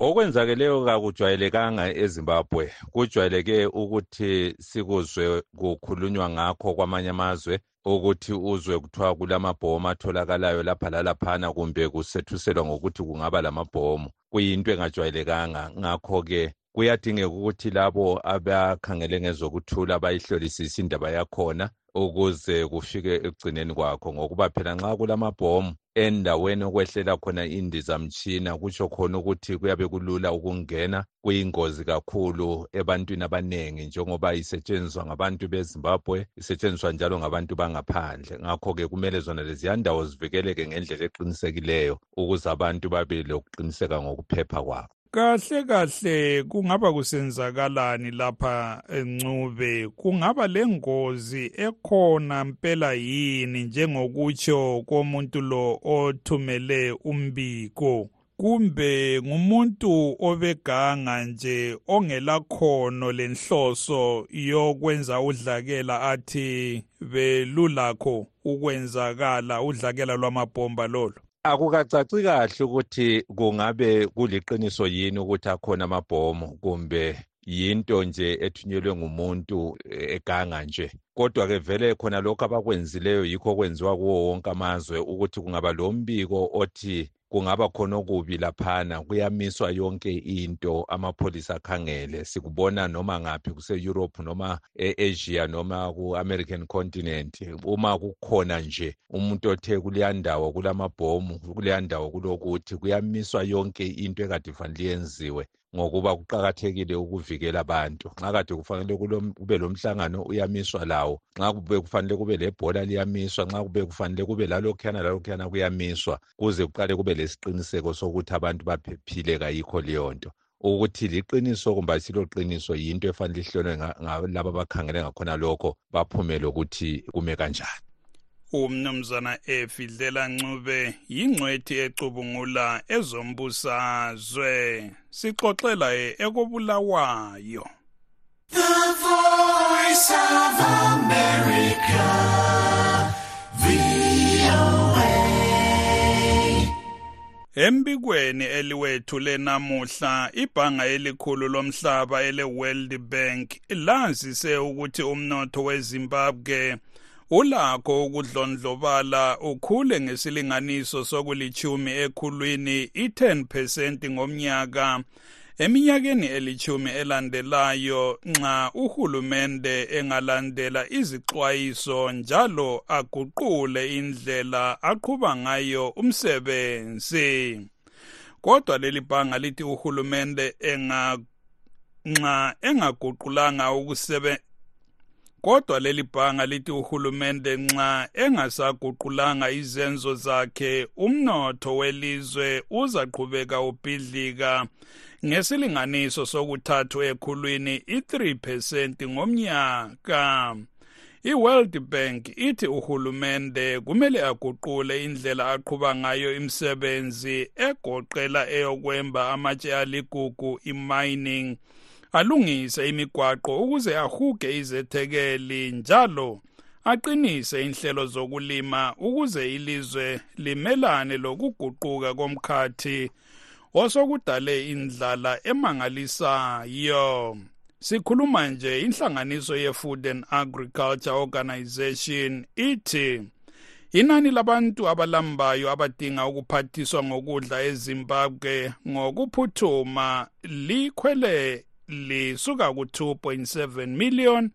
okwenzakeleyo kakujwayelekanga ezimbabwe kujwayeleke ukuthi sikuzwe kukhulunywa ngakho kwamanye amazwe ukuthi uzwe kuthiwa kulamabhomu atholakalayo lapha lalaphana kumbe kusethuselwa ngokuthi kungaba lamabhomu. Kuyinto engajwayelekanga. Ngakho-ke kuyadingeka ukuthi labo abakhangele ngezokuthula bayihlolisise indaba yakhona ukuze kufike ekugcineni kwakho ngokuba phela nxa kulamabhomu endaweni okwehlela khona indizamtshina kutsho khona ukuthi kuyabe kulula ukungena kuyingozi kakhulu ebantwini abaningi njengoba isetshenziswa ngabantu bezimbabwe isetshenziswa njalo ngabantu bangaphandle. Ngakho-ke kumele zona leziya ndawo zivikeleke ngendlela eqinisekileyo ukuze abantu babe lokuqiniseka ngokuphepha kwabo. Kahle kahle kungaba kusenzakalani lapha encube? Kungaba lengozi ekhona mpela yini njengokutsho komuntu lo othumele umbiko? Kumbe ngumuntu obeganga nje ongelakhono lenhloso yokwenza udlakela athi belulakho ukwenzakala udlakela lwamabhomba lolo akukacaci kahle ukuthi kungabe kuliqiniso yini ukuthi akhona amabhomu kumbe yinto nje ethunyelwe ngumuntu eganga nje? Kodwa-ke vele khona lokhu abakwenzileyo yikho okwenziwa kuwo wonke amazwe ukuthi kungaba lo mbiko othi kungaba khona okubi laphana kuyamiswa yonke into amapholisa akhangele. Sikubona noma ngaphi kuse-europe noma e-asia noma ku-american continent. Uma kukhona nje umuntu othe kuleya ndawo kulamabhomu kuleya ndawo kulokuthi kuyamiswa yonke into ekade fanele yenziwe ngokuba kuqakathekile ukuvikela abantu. Nxa kade kufanele kube lomhlangano uyamiswa lawo nxa kube kufanele kube lebhola liyamiswa nxa kube kufanele kube lalokhuyana lalokhuyana kuyamiswa kuze kuqale kube lesiqiniseko sokuthi abantu baphephile kayikho leyo nto ukuthi liqiniso kumbe asilo qiniso yinto efanele ihlolwe laba abakhangele ngakhona lokho baphume lokuthi kume kanjani. Umnumzana efidlela ncube yingcwethi ecubungula ezombusazwe. Sixoxela ekobulawayo. The voice of America, embikweni eliwethu lenamuhla ibhanga elikhulu lomhlaba ele-world bank lazise ukuthi umnotho wezimbabwe ulakho ukudlondlobala ukhule ngesilinganiso sokulithumi ekhulwini i-10 percent ngomnyaka. Eminyakeni elithumi elandelayo nxa uhulumende engalandela izixwayiso njalo aguqule indlela aqhuba ngayo umsebenzi. Kodwa leli bhanga lithi uhulumende enga nxa engaguqulanga kodwa leli bhanga lithi uhulumende nxa engasaguqulanga izenzo zakhe umnotho welizwe uzaqhubeka ubhidlika. Ngesilinganiso sokuthathu ekhulwini i-3 percent ngomnyaka. I-world bank ithi uhulumende kumele aguqule indlela aqhuba ngayo imisebenzi egoqela eyokwemba amatshe aligugu i-mining. Alungise imigwaqo ukuze ahuge izethekeli njalo aqinise inhlelo zokulima ukuze ilizwe limelane lokuguquka komkhathi osokudale indlala emangalisayo. Sikhuluma nje inhlanganiso ye-food and agriculture organization ithi inani labantu abalambayo abadinga ukuphathiswa ngokudla ezimbabwe ngokuphuthuma likhwele lisuka ku-2.7 million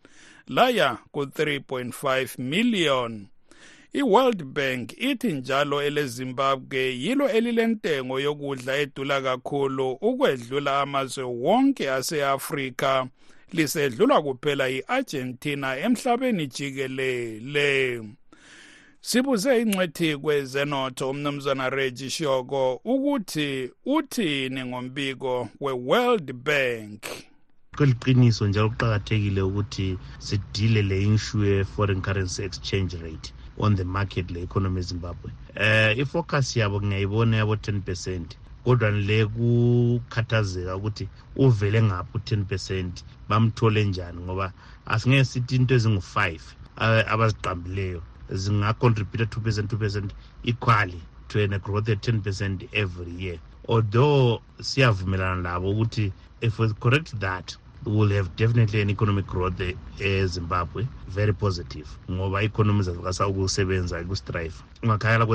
laya ku-3.5 million. I-world bank ithi njalo elezimbabwe yilo elilentengo yokudla edula kakhulu ukwedlula amazwe wonke ase-afrika. Lisedlulwa kuphela i-argentina emhlabeni jikelele. Sibuze ingcwethi kwezenotho umnumzana regi shoko ukuthi uthini ngombiko we-world bank? Kweliqiniso njalo kuqakathekile ukuthi sidile le issue ye-foreign currency exchange rate on the market le economy ezimbabwe eh ifocus yabo ngiyayibona yabo 10 percent kodwa le kukhathazeka ukuthi uvele ngaphi u-10 percent bamthole njani? Ngoba asingeke sithi into ezingu-5 abaziqambileyo zingacontributa 2 percent 2 percent equally to a growth at 10 percent every year. Although siyavumelana labo ukuthi if we correct that we will have definitely an economic growth ezimbabwe very positive ngoba i-economy zazikasa ukusebenza kustrive ungakhayela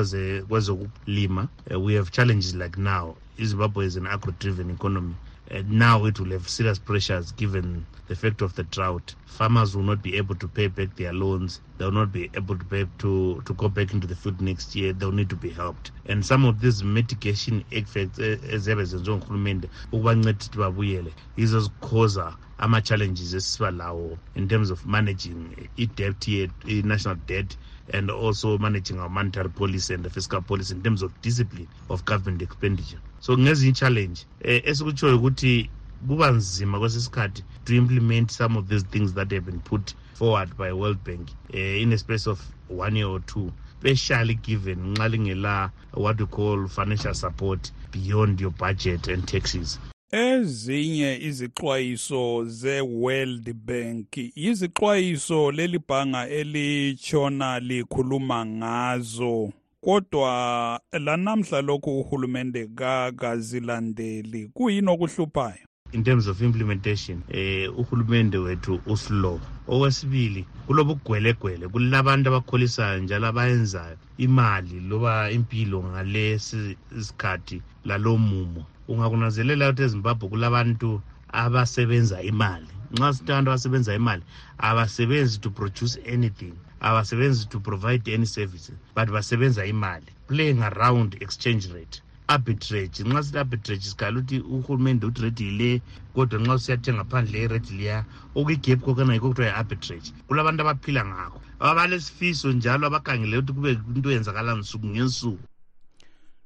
kwezokulima uh, we have challenges like now. Izimbabwe is an agro driven economy uh, now it will have serious pressures given the fact of the drought. Farmers will not be able to pay back their loans. They will not be able to pay to, to go back into the field next year. They will need to be helped. And some of these mitigation effects eziyabe zenziwe ngurhulumente ukubanceda ukuthi babuyele yizo zikhoza ama-challenges esiba lawo in terms of managing i-debt i-national debt and also managing our monetary policy and the fiscal policy in terms of discipline of government expenditure so ngezinye i-challenge um esikutshoyo ukuthi kuba nzima kwesisikhathi to implement some of these things that have been put forward by world bank uh, in a space of one year or two especially given nxa lingela what we call financial support beyond your budget and taxes. Ezinye izixwayiso ze-world bank yizixwayiso leli bhanga elitshona likhuluma ngazo kodwa lanamhla lokhu uhulumende kakazilandeli kuyini okuhluphayo in terms of implementation eh uhulumende wethu uslow. Okwesibili kulobugwelegwele kulabantu abakholisayo njalo abayenzayo imali loba impilo ngalesi isikhathi lalo mumo. Ungakunazelela ukuthi ezimbabwe kulabantu abasebenza imali. Nxa sithi abantu abasebenza imali abasebenzi to produce anything. Abasebenzi to provide any services but basebenza imali. Playing around exchange rate. Arbitrage nxa sithi arbitrage sikhala ukuthi uhulumende uthi rate yile kodwa nxa usiyathenga phandle irate liya okuyigap kokana yikho kuthiwa yi-arbitrage. Kulabantu abaphila ngakho. Abalesifiso njalo abakhangele ukuthi kube into eyenzakala nsuku ngensuku.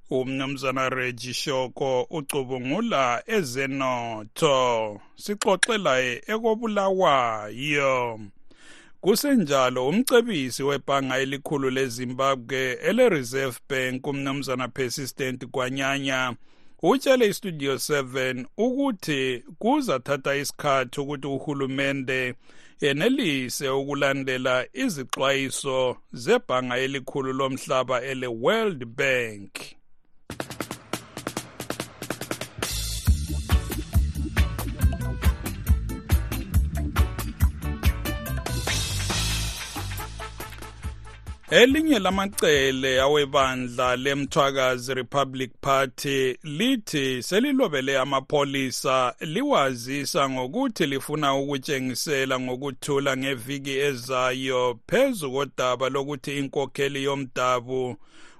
Umnumzana regi shoko ucubungula ezenotho sixoxelaye ekobulawayo. Kusenjalo umcebisi webhanga elikhulu lezimbabwe ele-reserve bank umnumzana persistent kwanyanya utshele istudio 7 ukuthi kuzathatha isikhathi ukuthi uhulumende yenelise ukulandela izixwayiso zebhanga elikhulu lomhlaba ele-world bank. Elinye lamacele awebandla lemthwakazi republic party lithi selilobele amapholisa liwazisa ngokuthi lifuna ukutshengisela ngokuthula ngeviki ezayo phezu kodaba lokuthi inkokheli yomdabu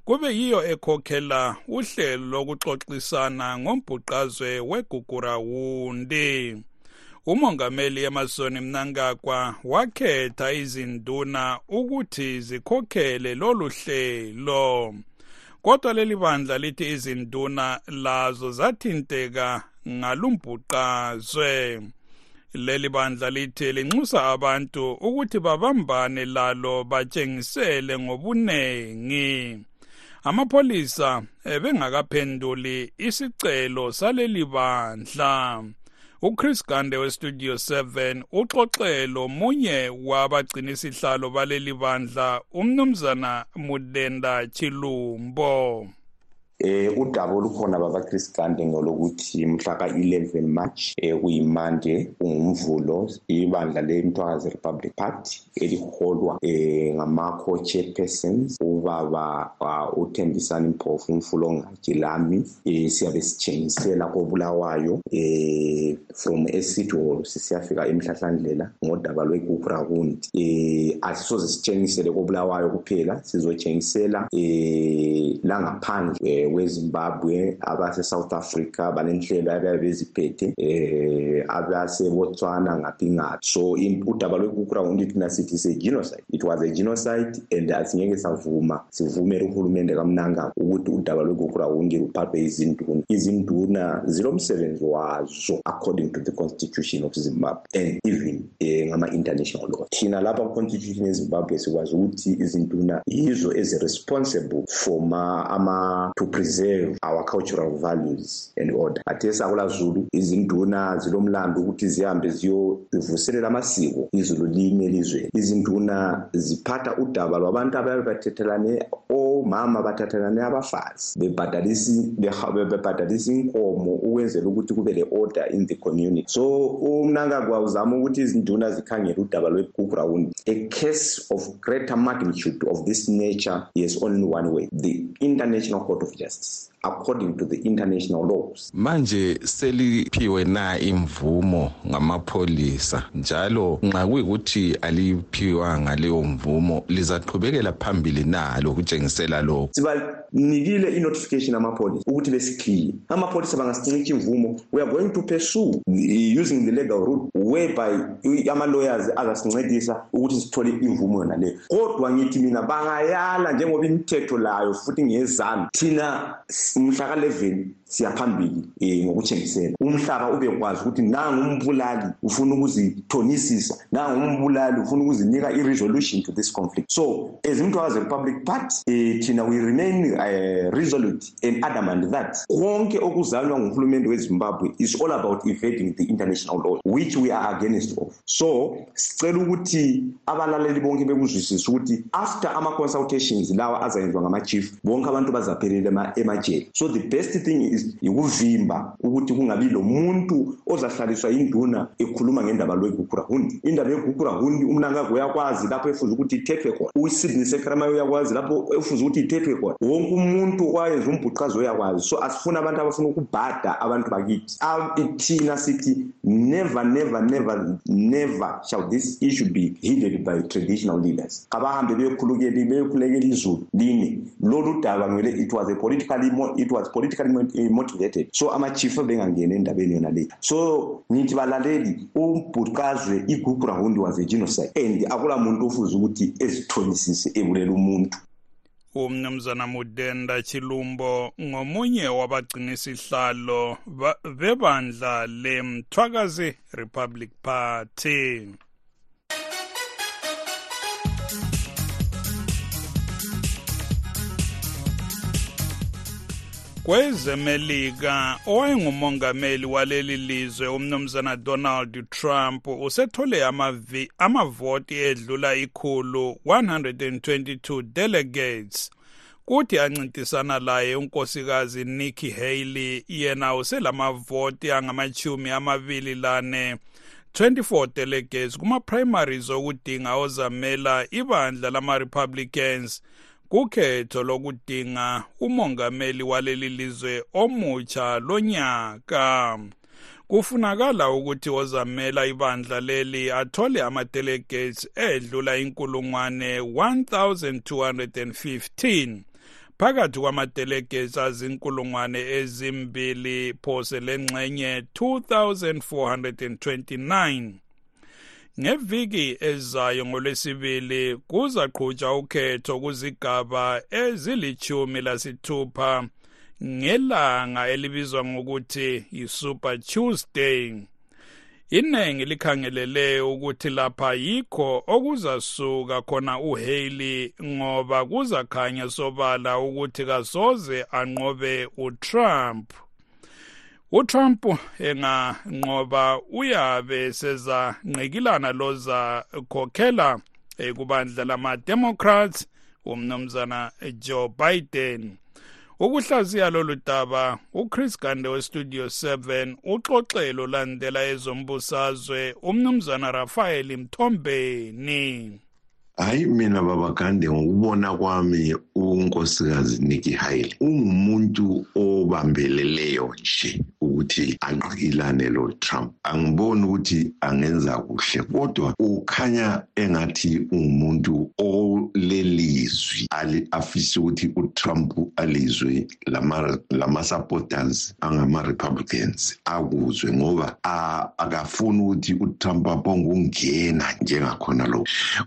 kube yiyo ekhokhela uhlelo lokuxoxisana ngombhuqazwe wegugurawundi. Umongameli emerson mnangagwa wakhetha izinduna ukuthi zikhokhele lolu hlelo. Kodwa leli bandla lithi izinduna lazo zathinteka ngalumbhuqazwe. Leli bandla lithi linxusa abantu ukuthi babambane lalo batshengisele ngobunengi. Amapholisa ebengakaphenduli isicelo saleli bandla. Uchris gande westudio 7 uxoxelo munye wabagcinisihlalo baleli bandla umnumzana mudenda chilumbo. Eh udaba olukhona baba Chris Gande ngolokuthi mhla ka11 March eh kuyimande ungumvulo ibandla lemthwakazi Republic Party eliholwa eh ngama co-chairpersons ubaba uh, uThembisani Mpofu umfulo ngajilami eh siyabe sitshengisela kobulawayo eh from eCity Hall sisiyafika emhlahlandlela ngodaba lwegugrawundi eh asisoze sitshengisele kobulawayo kuphela sizotshengisela eh langaphandle eh, wezimbabwe abase-south africa balenhlelo ababe beziphethe eh abasebotswana ngaphi ngaphi. So udaba lwekukurawundi thina sithi se-genocide. It was a genocide and asingeke savuma sivumele uhulumende kamnanga ukuthi udaba lwekukurawundi luphathwe izinduna. Izinduna zilomsebenzi wazo according to the constitution of zimbabwe and even eh, ngama-international law. Thina lapha ku-constitution yezimbabwe sikwazi ukuthi izinduna yizo ezi-responsible for ma ama to preserve our cultural values and order. Athesa kulazulu izinduna zilomlando ukuthi zihambe ziyovuselela amasiko izulu linye elizweni izinduna ziphatha udaba lwabantu ababe bathethelane omama bathathelane abafazi. Bebhadalisa inkomo ukwenzela ukuthi kube le-order in the community. So umnankagwa uzama ukuthi izinduna zikhangele udaba lwegugrawundi a case of greater magnitude of this nature is only one way. The international court of scientists according to the international laws. Manje seliphiwe na imvumo ngamapholisa njalo nxa kuyikuthi aliphiwanga leyo mvumo lizaqhubekela phambili na lokutshengisela lokhu. Sibanikile i-notification amapholisa ukuthi besikhiye amapholisa bangasincitsha imvumo we are going to pursue uh, using the legal route whereby ama-lawyers azasincedisa ukuthi sithole imvumo yona leyo kodwa ngithi mina bangayala njengoba imithetho layo futhi ngezami thina musaka le siyaphambili um ngokuthengisela umhlaba ubekwazi ukuthi nangumbulali ufuna ukuzithonisisa nangumbulali ufuna ukuzinika i-resolution to this conflict. So as umntwakazi republic party um thina we remain uh, resolute and adamant that konke okuzanywa nguhulumende wezimbabwe is all about evading the international law which we are against of. So sicela ukuthi abalaleli bonke bekuzwisise ukuthi after ama-consultations lawa azayenziwa ngama-chief bonke abantu bazaphelela emajele so the best thing is yikuvimba ukuthi kungabi lo muntu ozahlaliswa yinduna ekhuluma ngendaba lwegukhurahundi indaba yegukhurahundi umnankako uyakwazi lapho efuze ukuthi ithethwe khona. Usidney sekramayo uyakwazi lapho efuze ukuthi ithethwe khona. Wonke umuntu owayenza umbhuqazi uyakwazi. So asifuni abantu abafuna ukubhada abantu bakithi. Thina sithi never never never never shall this issue be heeded by traditional leaders. Kabahambe beyokhulukela beyokhulekela izulu line. Lolu daba ngele it was a politically it was politically motivated so ama-chief bengangena endabeni yona le so ngithi balaleli umbhuqazwe igroup round was a genocide and akula muntu ofuze ukuthi ezithonisise ebulela umuntu. Umnumzana mudenda chilumbo ngomunye wabagcinisihlalo bebandla lemthwakazi republic party kwezemelika owayengumongameli waleli lizwe umnumzana donald trump usethole amavoti edlula ikhulu 122 delegates kuthi ancintisana laye unkosikazi nikki haley. Yena uselamavoti angamachumi amabili lane. 24 delegates kuma-primaries okudinga ozamela ibandla lama-republicans. Kukhetho lokudinga umongameli waleli lizwe omutsha lonyaka. Kufunakala ukuthi ozamela ibandla leli athole ama-delegates edlula inkulungwane 1215 phakathi kwama-delegates azinkulungwane ezimbili phose lengxenye 2429 ngeviki ezayo ngolwesibili kuzaqhutshwa ukhetho kuzigaba ezilithumi lasithupha ngelanga elibizwa ngokuthi yi-super tuesday. Iningi likhangelele ukuthi lapha yikho okuzasuka khona uhaley ngoba kuzakhanya sobala ukuthi kasoze anqobe utrump. Utrump enganqoba uyabe sezanqekilana loza khokhela kubandla lama-democrats umnumzana joe biden. Ukuhlaziya lolu daba uchris gande westudio 7 uxoxelo landela ezombusazwe umnumzana rafael mthombeni. Hayi mina babagande ngokubona kwami unkosikazi Nikki Haley ungumuntu obambeleleyo nje ukuthi anqikilane lo Trump angiboni ukuthi angenza kuhle kodwa ukhanya engathi ungumuntu olelizwi afisa ukuthi uTrump alizwe lama lama supporters angama Republicans akuzwe ngoba akafuni ukuthi uTrump aphonge ungena njengakhona lo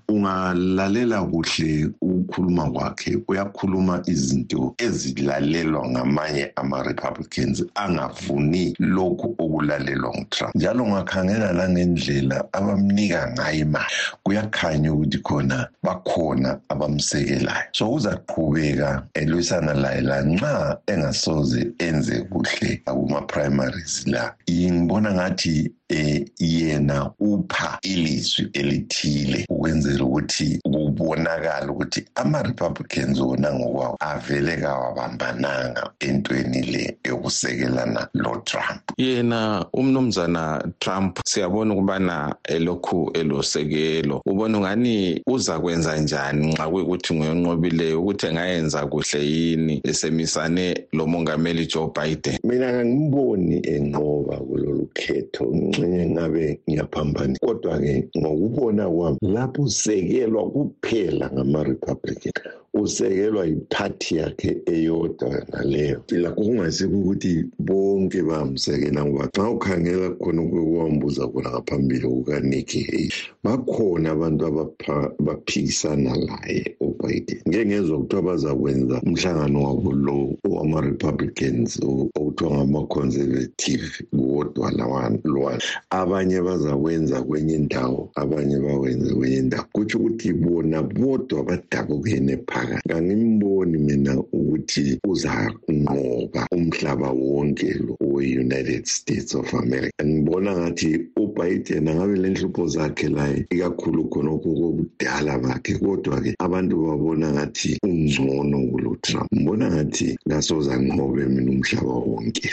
unga lalela kuhle ukukhuluma kwakhe uyakhuluma izinto ezilalelwa ngamanye ama-republicans angafuni lokhu okulalelwa ngutrump. Njalo ungakhangela langendlela abamnika ngayo imali kuyakhanya ukuthi khona bakhona abamsekelayo. So uzaqhubeka elwisana laye lanxa engasoze enze kuhle kuma-primaries la. Ngibona ngathi eh yena upha ilizwi elithile ukwenzela ukuthi kubonakala ukuthi ama-republicans wona ngokwawo avele kawabambananga entweni le yokusekelana lo-trump yena umnumzana trump siyabona ukubana elokhu elosekelo. Ubona ungani uza kwenza njani nxa kuyikuthi nguyonqobileyo ukuthi engayenza kuhle yini esemisane lo mongameli joe biden? Mina kangimboni enqoba kulolu khetho. Ngixenye ngabe ngiyaphambanisa kodwa-ke ngokubona kwami lapho usekelwa kuphela ngama-republican usekelwa yiphathi yakhe eyodwa naleyo lakho kungasikho ukuthi bonke bamsekela ngoba xa ukhangela khona kwambuza khona ngaphambili kukanikki haley bakhona abantu abaphikisana laye ubiden. Ngeke ngezwa kuthiwa bazakwenza umhlangano wabo lo wama-republicans okuthiwa ngama-conservative kodwa lwana abanye bazakwenza kwenye indawo abanye bawenze kwenye indawo. Kutsho ukuthi bona bodwa badabukene phakathi kangimboni mina ukuthi uzanqoba umhlaba wonke lo we-united states of america. Ngibona ngathi ubiden angabe le nhlupho zakhe laye ikakhulu khonokho kobudala bakhe. Kodwa-ke abantu babona ngathi ungcono kulo trump. Ngibona ngathi kasozanqobe mina umhlaba wonke.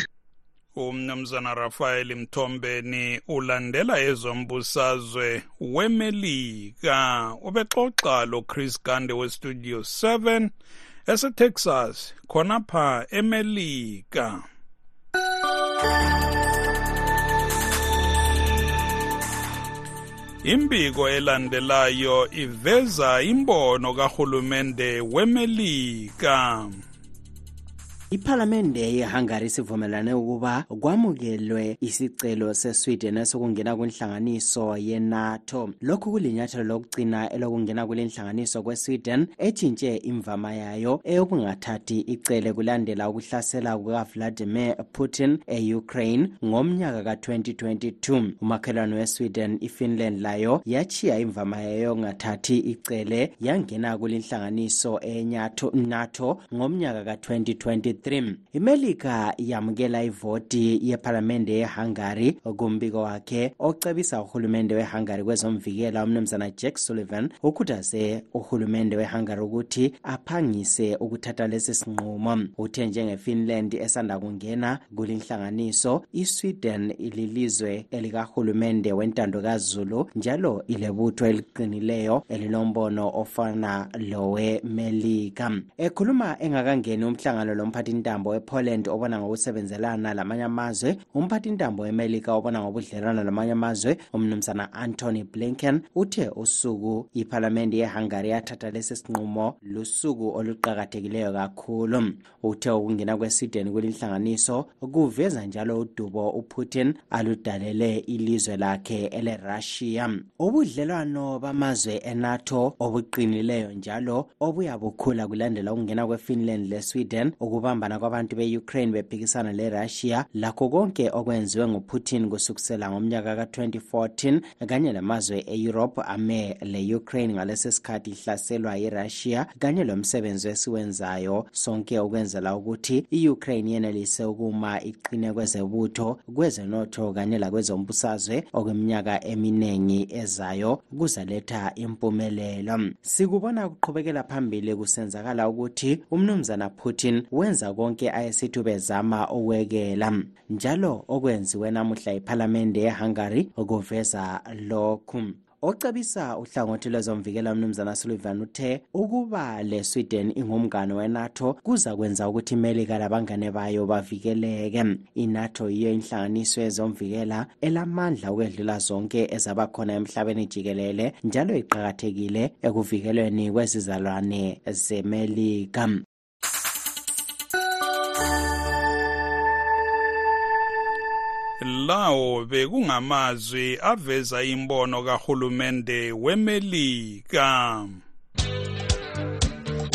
Umnumzana rafael mthombeni ulandela ezombusazwe wemelika. Ubexoxa lo chris gande westudio 7 esetexas khonapha emelika. Imbiko elandelayo iveza imbono kahulumende wemelika. Iphalamende yehungary sivumelane ukuba kwamukelwe isicelo sesweden esokungena kwinhlanganiso yenato. Lokhu kulinyathelo lokugcina elokungena kule nhlanganiso kwesweden etshintshe imvama yayo eyokungathathi icele kulandela ukuhlasela kukavladimir putin e-ukraine ngomnyaka ka-2022 umakhelwane wesweden ifinland layo yachiya imvama yayo yokungathathi icele yangena kulinhlanganiso enato nato ngomnyaka ka-2023 3 imelika yamukela ivoti yephalamende yehungary kumbiko wakhe ocebisa uhulumende wehungary kwezomvikela umnumzana jack sullivan ukhuthaze uhulumende wehungary ukuthi aphangise ukuthatha lesi sinqumo. Uthe njengefinland esanda kungena kulinhlanganiso isweden lilizwe elikahulumende wentando kazulu njalo ilebutho eliqinileyo elilombono ofana lowemelika ekhuluma engakangeni umhlangano lomphathi umphathintambo wepoland obona ngokusebenzelana lamanye amazwe umphathintambo wemelika obona ngobudlelwana lamanye amazwe umnumzana antony blinken uthe usuku iphalamende yehungary yathatha lesi sinqumo lusuku oluqakathekileyo kakhulu. Uthe ukungena kwesweden kulinhlanganiso kuveza njalo udubo uputin aludalele ilizwe lakhe elerussia. Ubudlelwano bamazwe enato obuqinileyo njalo obuyabukhula kulandela ukungena kwefinland lesweden ukubambana kwabantu be-ukraine bephikisana lerussia lakho konke okwenziwe nguputin kusukisela ngomnyaka ka-2014 kanye lamazwe e-europe ame le-ukraine ngalesi sikhathi ihlaselwa yirussia kanye lomsebenzi esiwenzayo. Sonke ukwenzela ukuthi i-ukraine yenelise ukuma iqine kwezebutho kwezenotho kanye lakwezombusazwe okweminyaka eminingi ezayo kuzaletha impumelelo. Sikubona kuqhubekela phambili kusenzakala ukuthi umnumzana putin wenza konke ayesithi bezama ukwekela. Njalo okwenziwe namuhla iphalamende yehungary kuveza lokhu. Ocebisa uhlangothi lwezomvikela umnumzana sullivan uthe ukuba le-sweden ingumngane wenato kuza kwenza ukuthi imelika labangane bayo bavikeleke. Inato yiyo inhlanganiso yezomvikela elamandla ukwedlula zonke ezaba khona emhlabeni jikelele njalo iqakathekile ekuvikelweni kwezizalwane zemelika. Lawo bekungamazwi aveza imbono kahulumende wemelika.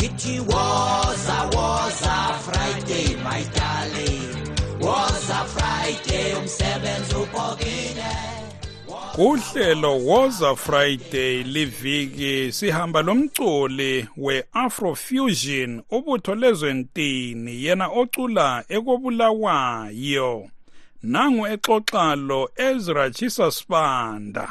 It was a was a Friday my darling. Was a Friday umsebenzi upokile kuhlelo woza friday liviki sihamba lomculi we-afrofusion ubutho lezwentini yena ocula ekobulawayo. nangu exoxa lo Ezra Chisa Spanda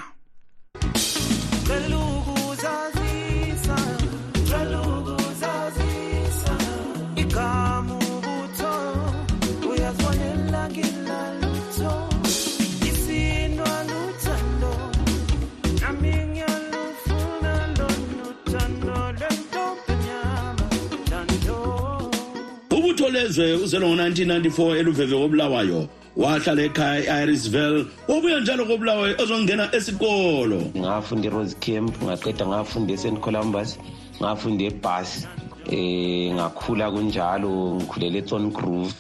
ubuthole lezwe uzelo ngo-1994 eluveve kobulawayo. Wahlala ekhaya e-irisville. Wabuya njalo kobulawayo ezongena esikolo. Ngafunda e-rose camp ngaqeda ngafunda e-st columbus ngafunda ebhasi eh ngakhula kunjalo ngikhulela eThorn Grove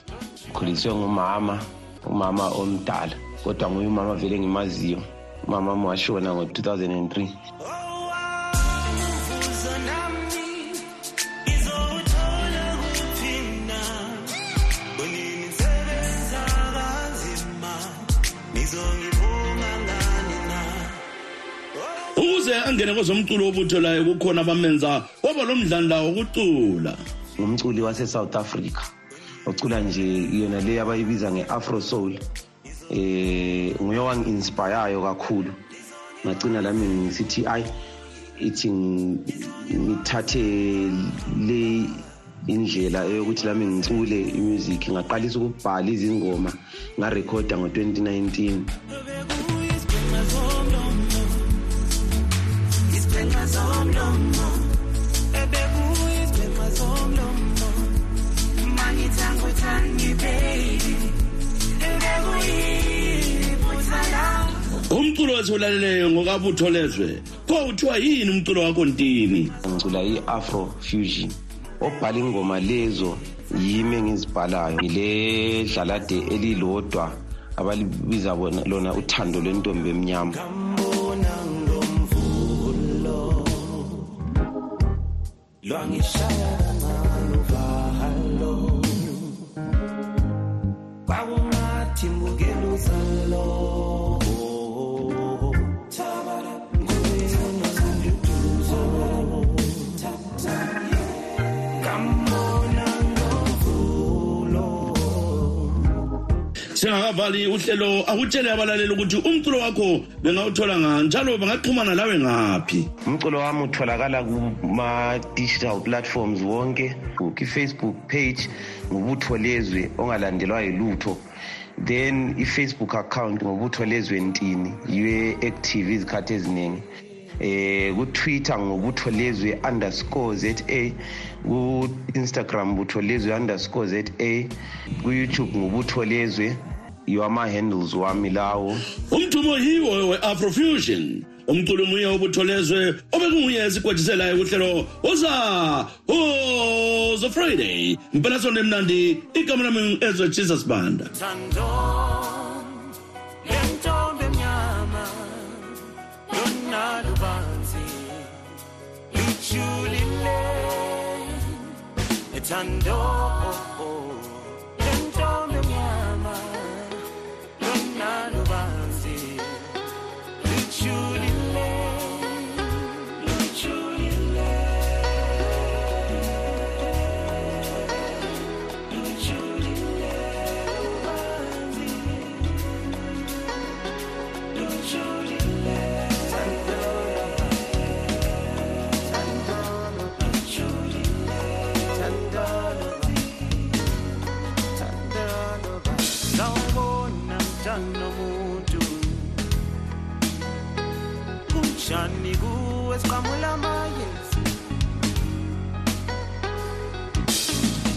ngikhuliswe ngumama umama omdala kodwa nguye umama vele ngimaziyo umama wami washona ngo-2003 angene kwezomculo wobutho layo kukhona abamenza waba lo mdlandla wokucula. Ngumculi wase-south africa ocula nje yona le abayibiza nge-afro soul eh nguye wangi-inspireyo kakhulu. Ngagcina lami ngisithi ayi ithi ng- ngithathe le indlela eyokuthi lami ngicule imusic ngaqalisa ukubhala izingoma ngarekhoda ngo-2019 Isipenga zomlomo, isipenga zomlomo, ebekuyi isipenga zomlomo, mangithanga uthandi baby, ebekuyi iphutha lakho. umculo wesiwulaleleyo ngokabutho lezwe kwawuthiwa yini umculo wakho ntini? Ngicula i-afro fusion. Obhala ingoma lezo yimi engizibhalayo. Ngile dlalade elilodwa abalibiza bona lona uthando lwentombi emnyama. Timbugelusalo singakavali uhlelo akutshele abalaleli ukuthi umculo wakho bengawuthola ngani njalo bangaxhumana lawe ngaphi? Umculo wami utholakala kuma-digital platforms wonke i-facebook page ngobutho lezwe ongalandelwa yilutho. Then i-facebook account ngobutho lezwe ntini yiyo active izikhathi eziningi. Eh ku-twitter ngobutho lezwe underscore za ku-instagram butho lezwe underscore za ku-youtube ngobutho lezwe yiwo ama-handles wami lawo. Umdumo yiwo we-afrofusion umculo omunye wobutholezwe obekunguye esigwejiselayo kuhlelo woza woza friday. Mpelasonto emnandi igama lami ezwe jesus banda. Thando, Santo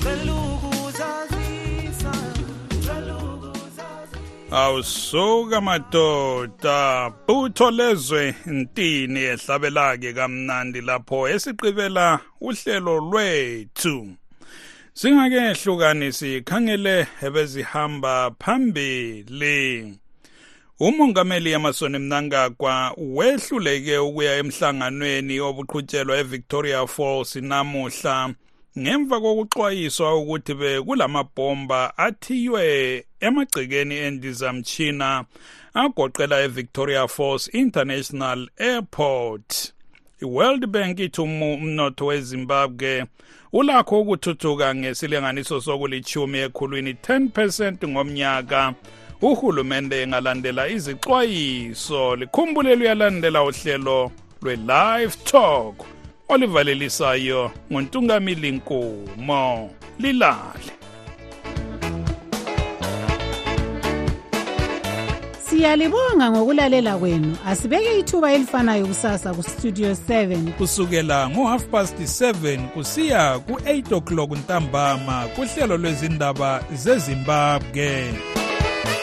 celukuzazisa celukuzazisa awusuka madoda butho lezwe ntini ehlabelake kamnandi lapho esiqibela uhlelo lwethu. Singake hlukani sikhangele ebezihamba phambili. Umongameli emerson mnangagwa wehluleke ukuya emhlanganweni obuqhutshelwa evictoria falls namuhla ngemva kokuxwayiswa ukuthi bekulamabhomba athiywe emagcekeni endizamtshina agoqela evictoria falls international airport. I-world bank ithi umu- umnotho wezimbabwe ulakho ukuthuthuka ngesilinganiso sokulithumi ekhulwini 10 percent ngomnyaka uhulumende engalandela izixwayiso. Likhumbule luyalandela uhlelo lwe-live talk olivalelisayo ngontungamili nkumo lilale. Siyalibonga ngokulalela kwenu. Asibeke ithuba elifanayo kusasa kustudio 7 kusukela ngo-half past 7 kusiya ku-8 o'clock ntambama kuhlelo lwezindaba zezimbabwe.